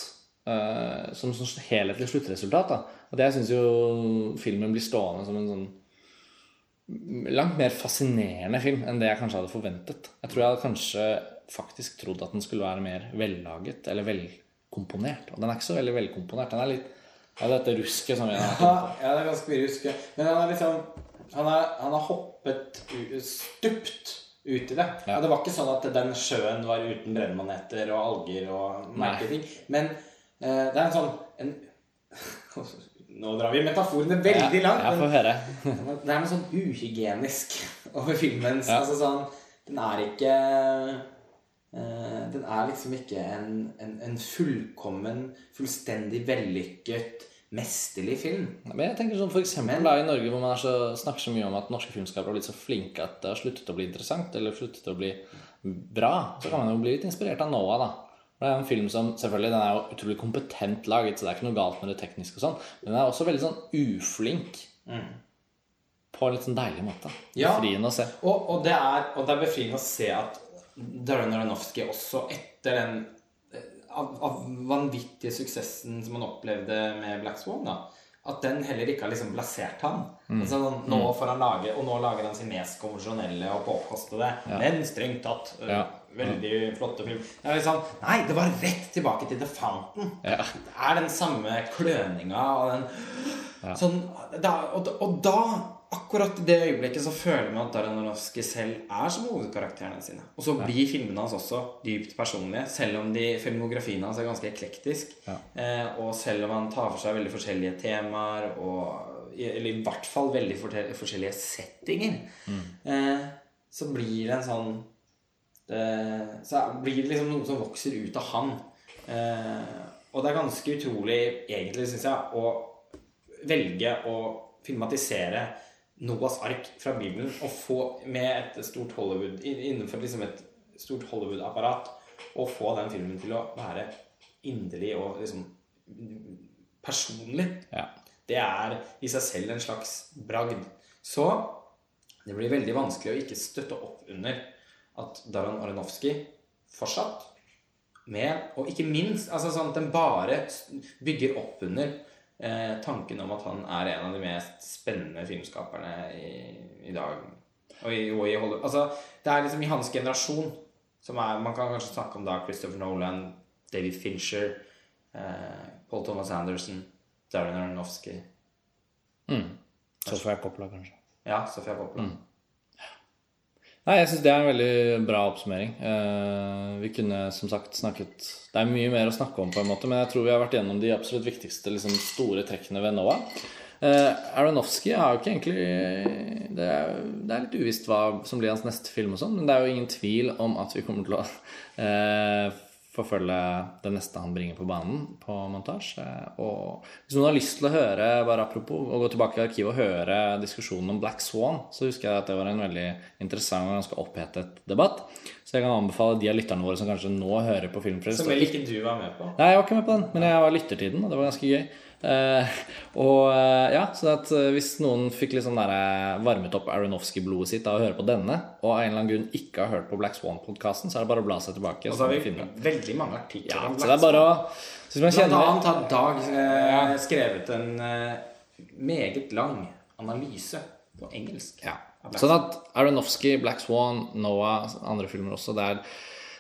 uh, som som helhetlig sluttresultat. Da. Og det syns jo filmen blir stående som en sånn langt mer fascinerende film enn det jeg kanskje hadde forventet. Jeg tror jeg hadde kanskje faktisk trodd at den skulle være mer vellaget eller velkomponert. Og den er ikke så veldig velkomponert. Den er litt ja, dette rusket som vi har Ja, ja, det er ganske mye ruske. Men han er liksom Han har, han har hoppet stupt ut i det. Ja. Og det var ikke sånn at den sjøen var uten brennmaneter og alger og merketing. ting. Men eh, det er en sånn en, *laughs* Nå drar vi metaforene veldig langt. Ja, jeg får høre. Det er noe sånn uhygienisk over filmen. Ja. Altså sånn Den er ikke Den er liksom ikke en, en, en fullkommen, fullstendig vellykket, mesterlig film. Men jeg tenker sånn for eksempel da i Norge hvor man så, snakker så mye om at norske filmskapere har blitt så flinke at det har sluttet å bli interessant, eller sluttet å bli bra, så kan man jo bli litt inspirert av Noah, da. Det er en film som selvfølgelig, den er jo utrolig kompetent laget, så det er ikke noe galt med det tekniske og sånn, men den er også veldig sånn uflink. På en litt sånn deilig måte. Ja. Befriende å se. Og, og, det er, og det er befriende å se at Darren Aronofsky også etter den eh, av, av vanvittige suksessen som han opplevde med Black Swan, da, at den heller ikke har liksom blasert han. Mm. Altså, nå får han lage, Og nå lager han sin mest konvensjonelle og påkostede, men strengt tatt eh, Ja. veldig flotte film. Det liksom, nei, det var rett tilbake til The Fountain. Ja. Det er den samme kløninga og den sånn, da, og, og da, akkurat i det øyeblikket, så føler man at Darren Aronofsky selv er som hovedkarakterene sine. Og så blir filmene hans også dypt personlige, selv om de, filmografien hans er ganske eklektisk. Eh, og selv om han tar for seg veldig forskjellige temaer, og, eller i hvert fall veldig forskjellige settinger, eh, så blir det en sånn eh, så blir det liksom noe som vokser ut av han. Eh, og det er ganske utrolig, egentlig, syns jeg, å velge å filmatisere Noahs ark fra Bibelen og få med et stort Hollywood innenfor liksom et stort Hollywood-apparat og få den filmen til å være inderlig og liksom personlig. Ja. Det er i seg selv en slags bragd. Så det blir veldig vanskelig å ikke støtte opp under at Darren Aronofsky fortsatt med Og ikke minst altså sånn at den bare bygger opp under tanken om at han er en av de mest spennende filmskaperne i, i dag. Og i, og i Altså, det er liksom i hans generasjon som er Man kan kanskje snakke om da Christopher Nolan, David Fincher, eh, Paul Thomas Anderson, Darren Aronofsky Så får jeg Coppola, kanskje. Ja, Sofia Coppola. Nei, jeg syns det er en veldig bra oppsummering. Eh, vi kunne som sagt snakket Det er mye mer å snakke om, på en måte, men jeg tror vi har vært gjennom de absolutt viktigste liksom, store trekkene ved Noah. Uh, Aronofsky har jo ikke egentlig det er, det er litt uvisst hva som blir hans neste film, og sånn, men det er jo ingen tvil om at vi kommer til å eh, forfølge det neste han bringer på banen på montasje. Og hvis noen har lyst til å høre, bare apropos, å gå tilbake i arkivet og høre diskusjonen om Black Swan, så husker jeg at det var en veldig interessant og ganske opphetet debatt. Så jeg kan anbefale de av lytterne våre som kanskje nå hører på Filmfrelst. Som vel ikke du var med på. Nei, jeg var ikke med på den, men jeg var lyttertiden, og det var ganske gøy. Eh, og eh, ja, så at eh, Hvis noen fikk litt sånn der, varmet opp Aronofsky-blodet sitt av å høre på denne, og av en eller annen grunn ikke har hørt på Black Swan-podkasten, så er det bare å bla seg tilbake. Og så har vi finne veldig mange artikler Ja, om så det er bare å Hvis man Blant annet har Dag eh, skrevet en eh, meget lang analyse på engelsk. ja. Sånn at Aronofsky, Black Swan, Noah, andre filmer også det er,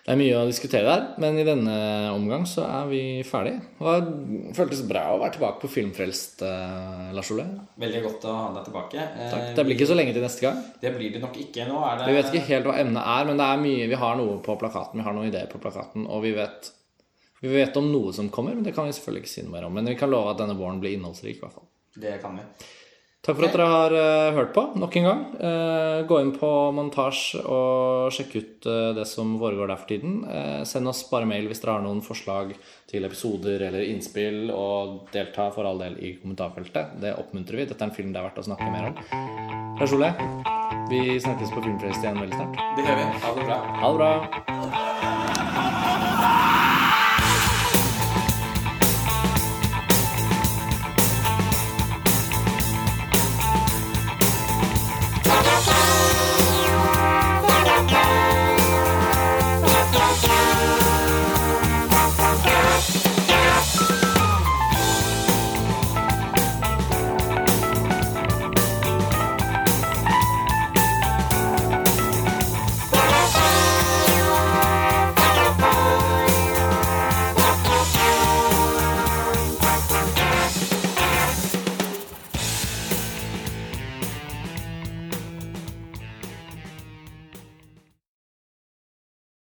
det er mye å diskutere der, men i denne omgang så er vi ferdige. Det føltes bra å være tilbake på Filmfrelst, eh, Lars Ole. Veldig godt å ha deg tilbake. Eh, Takk. Det blir ikke så lenge til neste gang. Det blir det nok ikke. Nå er det Vi vet ikke helt hva emnet er, men det er mye, vi har noe på plakaten. Vi har noen ideer på plakaten, og vi vet, vi vet om noe som kommer, men det kan vi selvfølgelig ikke si noe mer om. Men vi kan love at denne våren blir innholdsrik, i hvert fall. Det kan vi. Takk for at dere har uh, hørt på nok en gang. Uh, gå inn på montasje og sjekk ut uh, det som foregår der for tiden. Send oss bare mail hvis dere har noen forslag til episoder eller innspill, og delta for all del i kommentarfeltet. Det oppmuntrer vi. Dette er en film det er verdt å snakke mer om. Lars Ole, vi snakkes på Filmfrelst igjen veldig snart. Det gjør vi. Ha det bra. Ha det bra.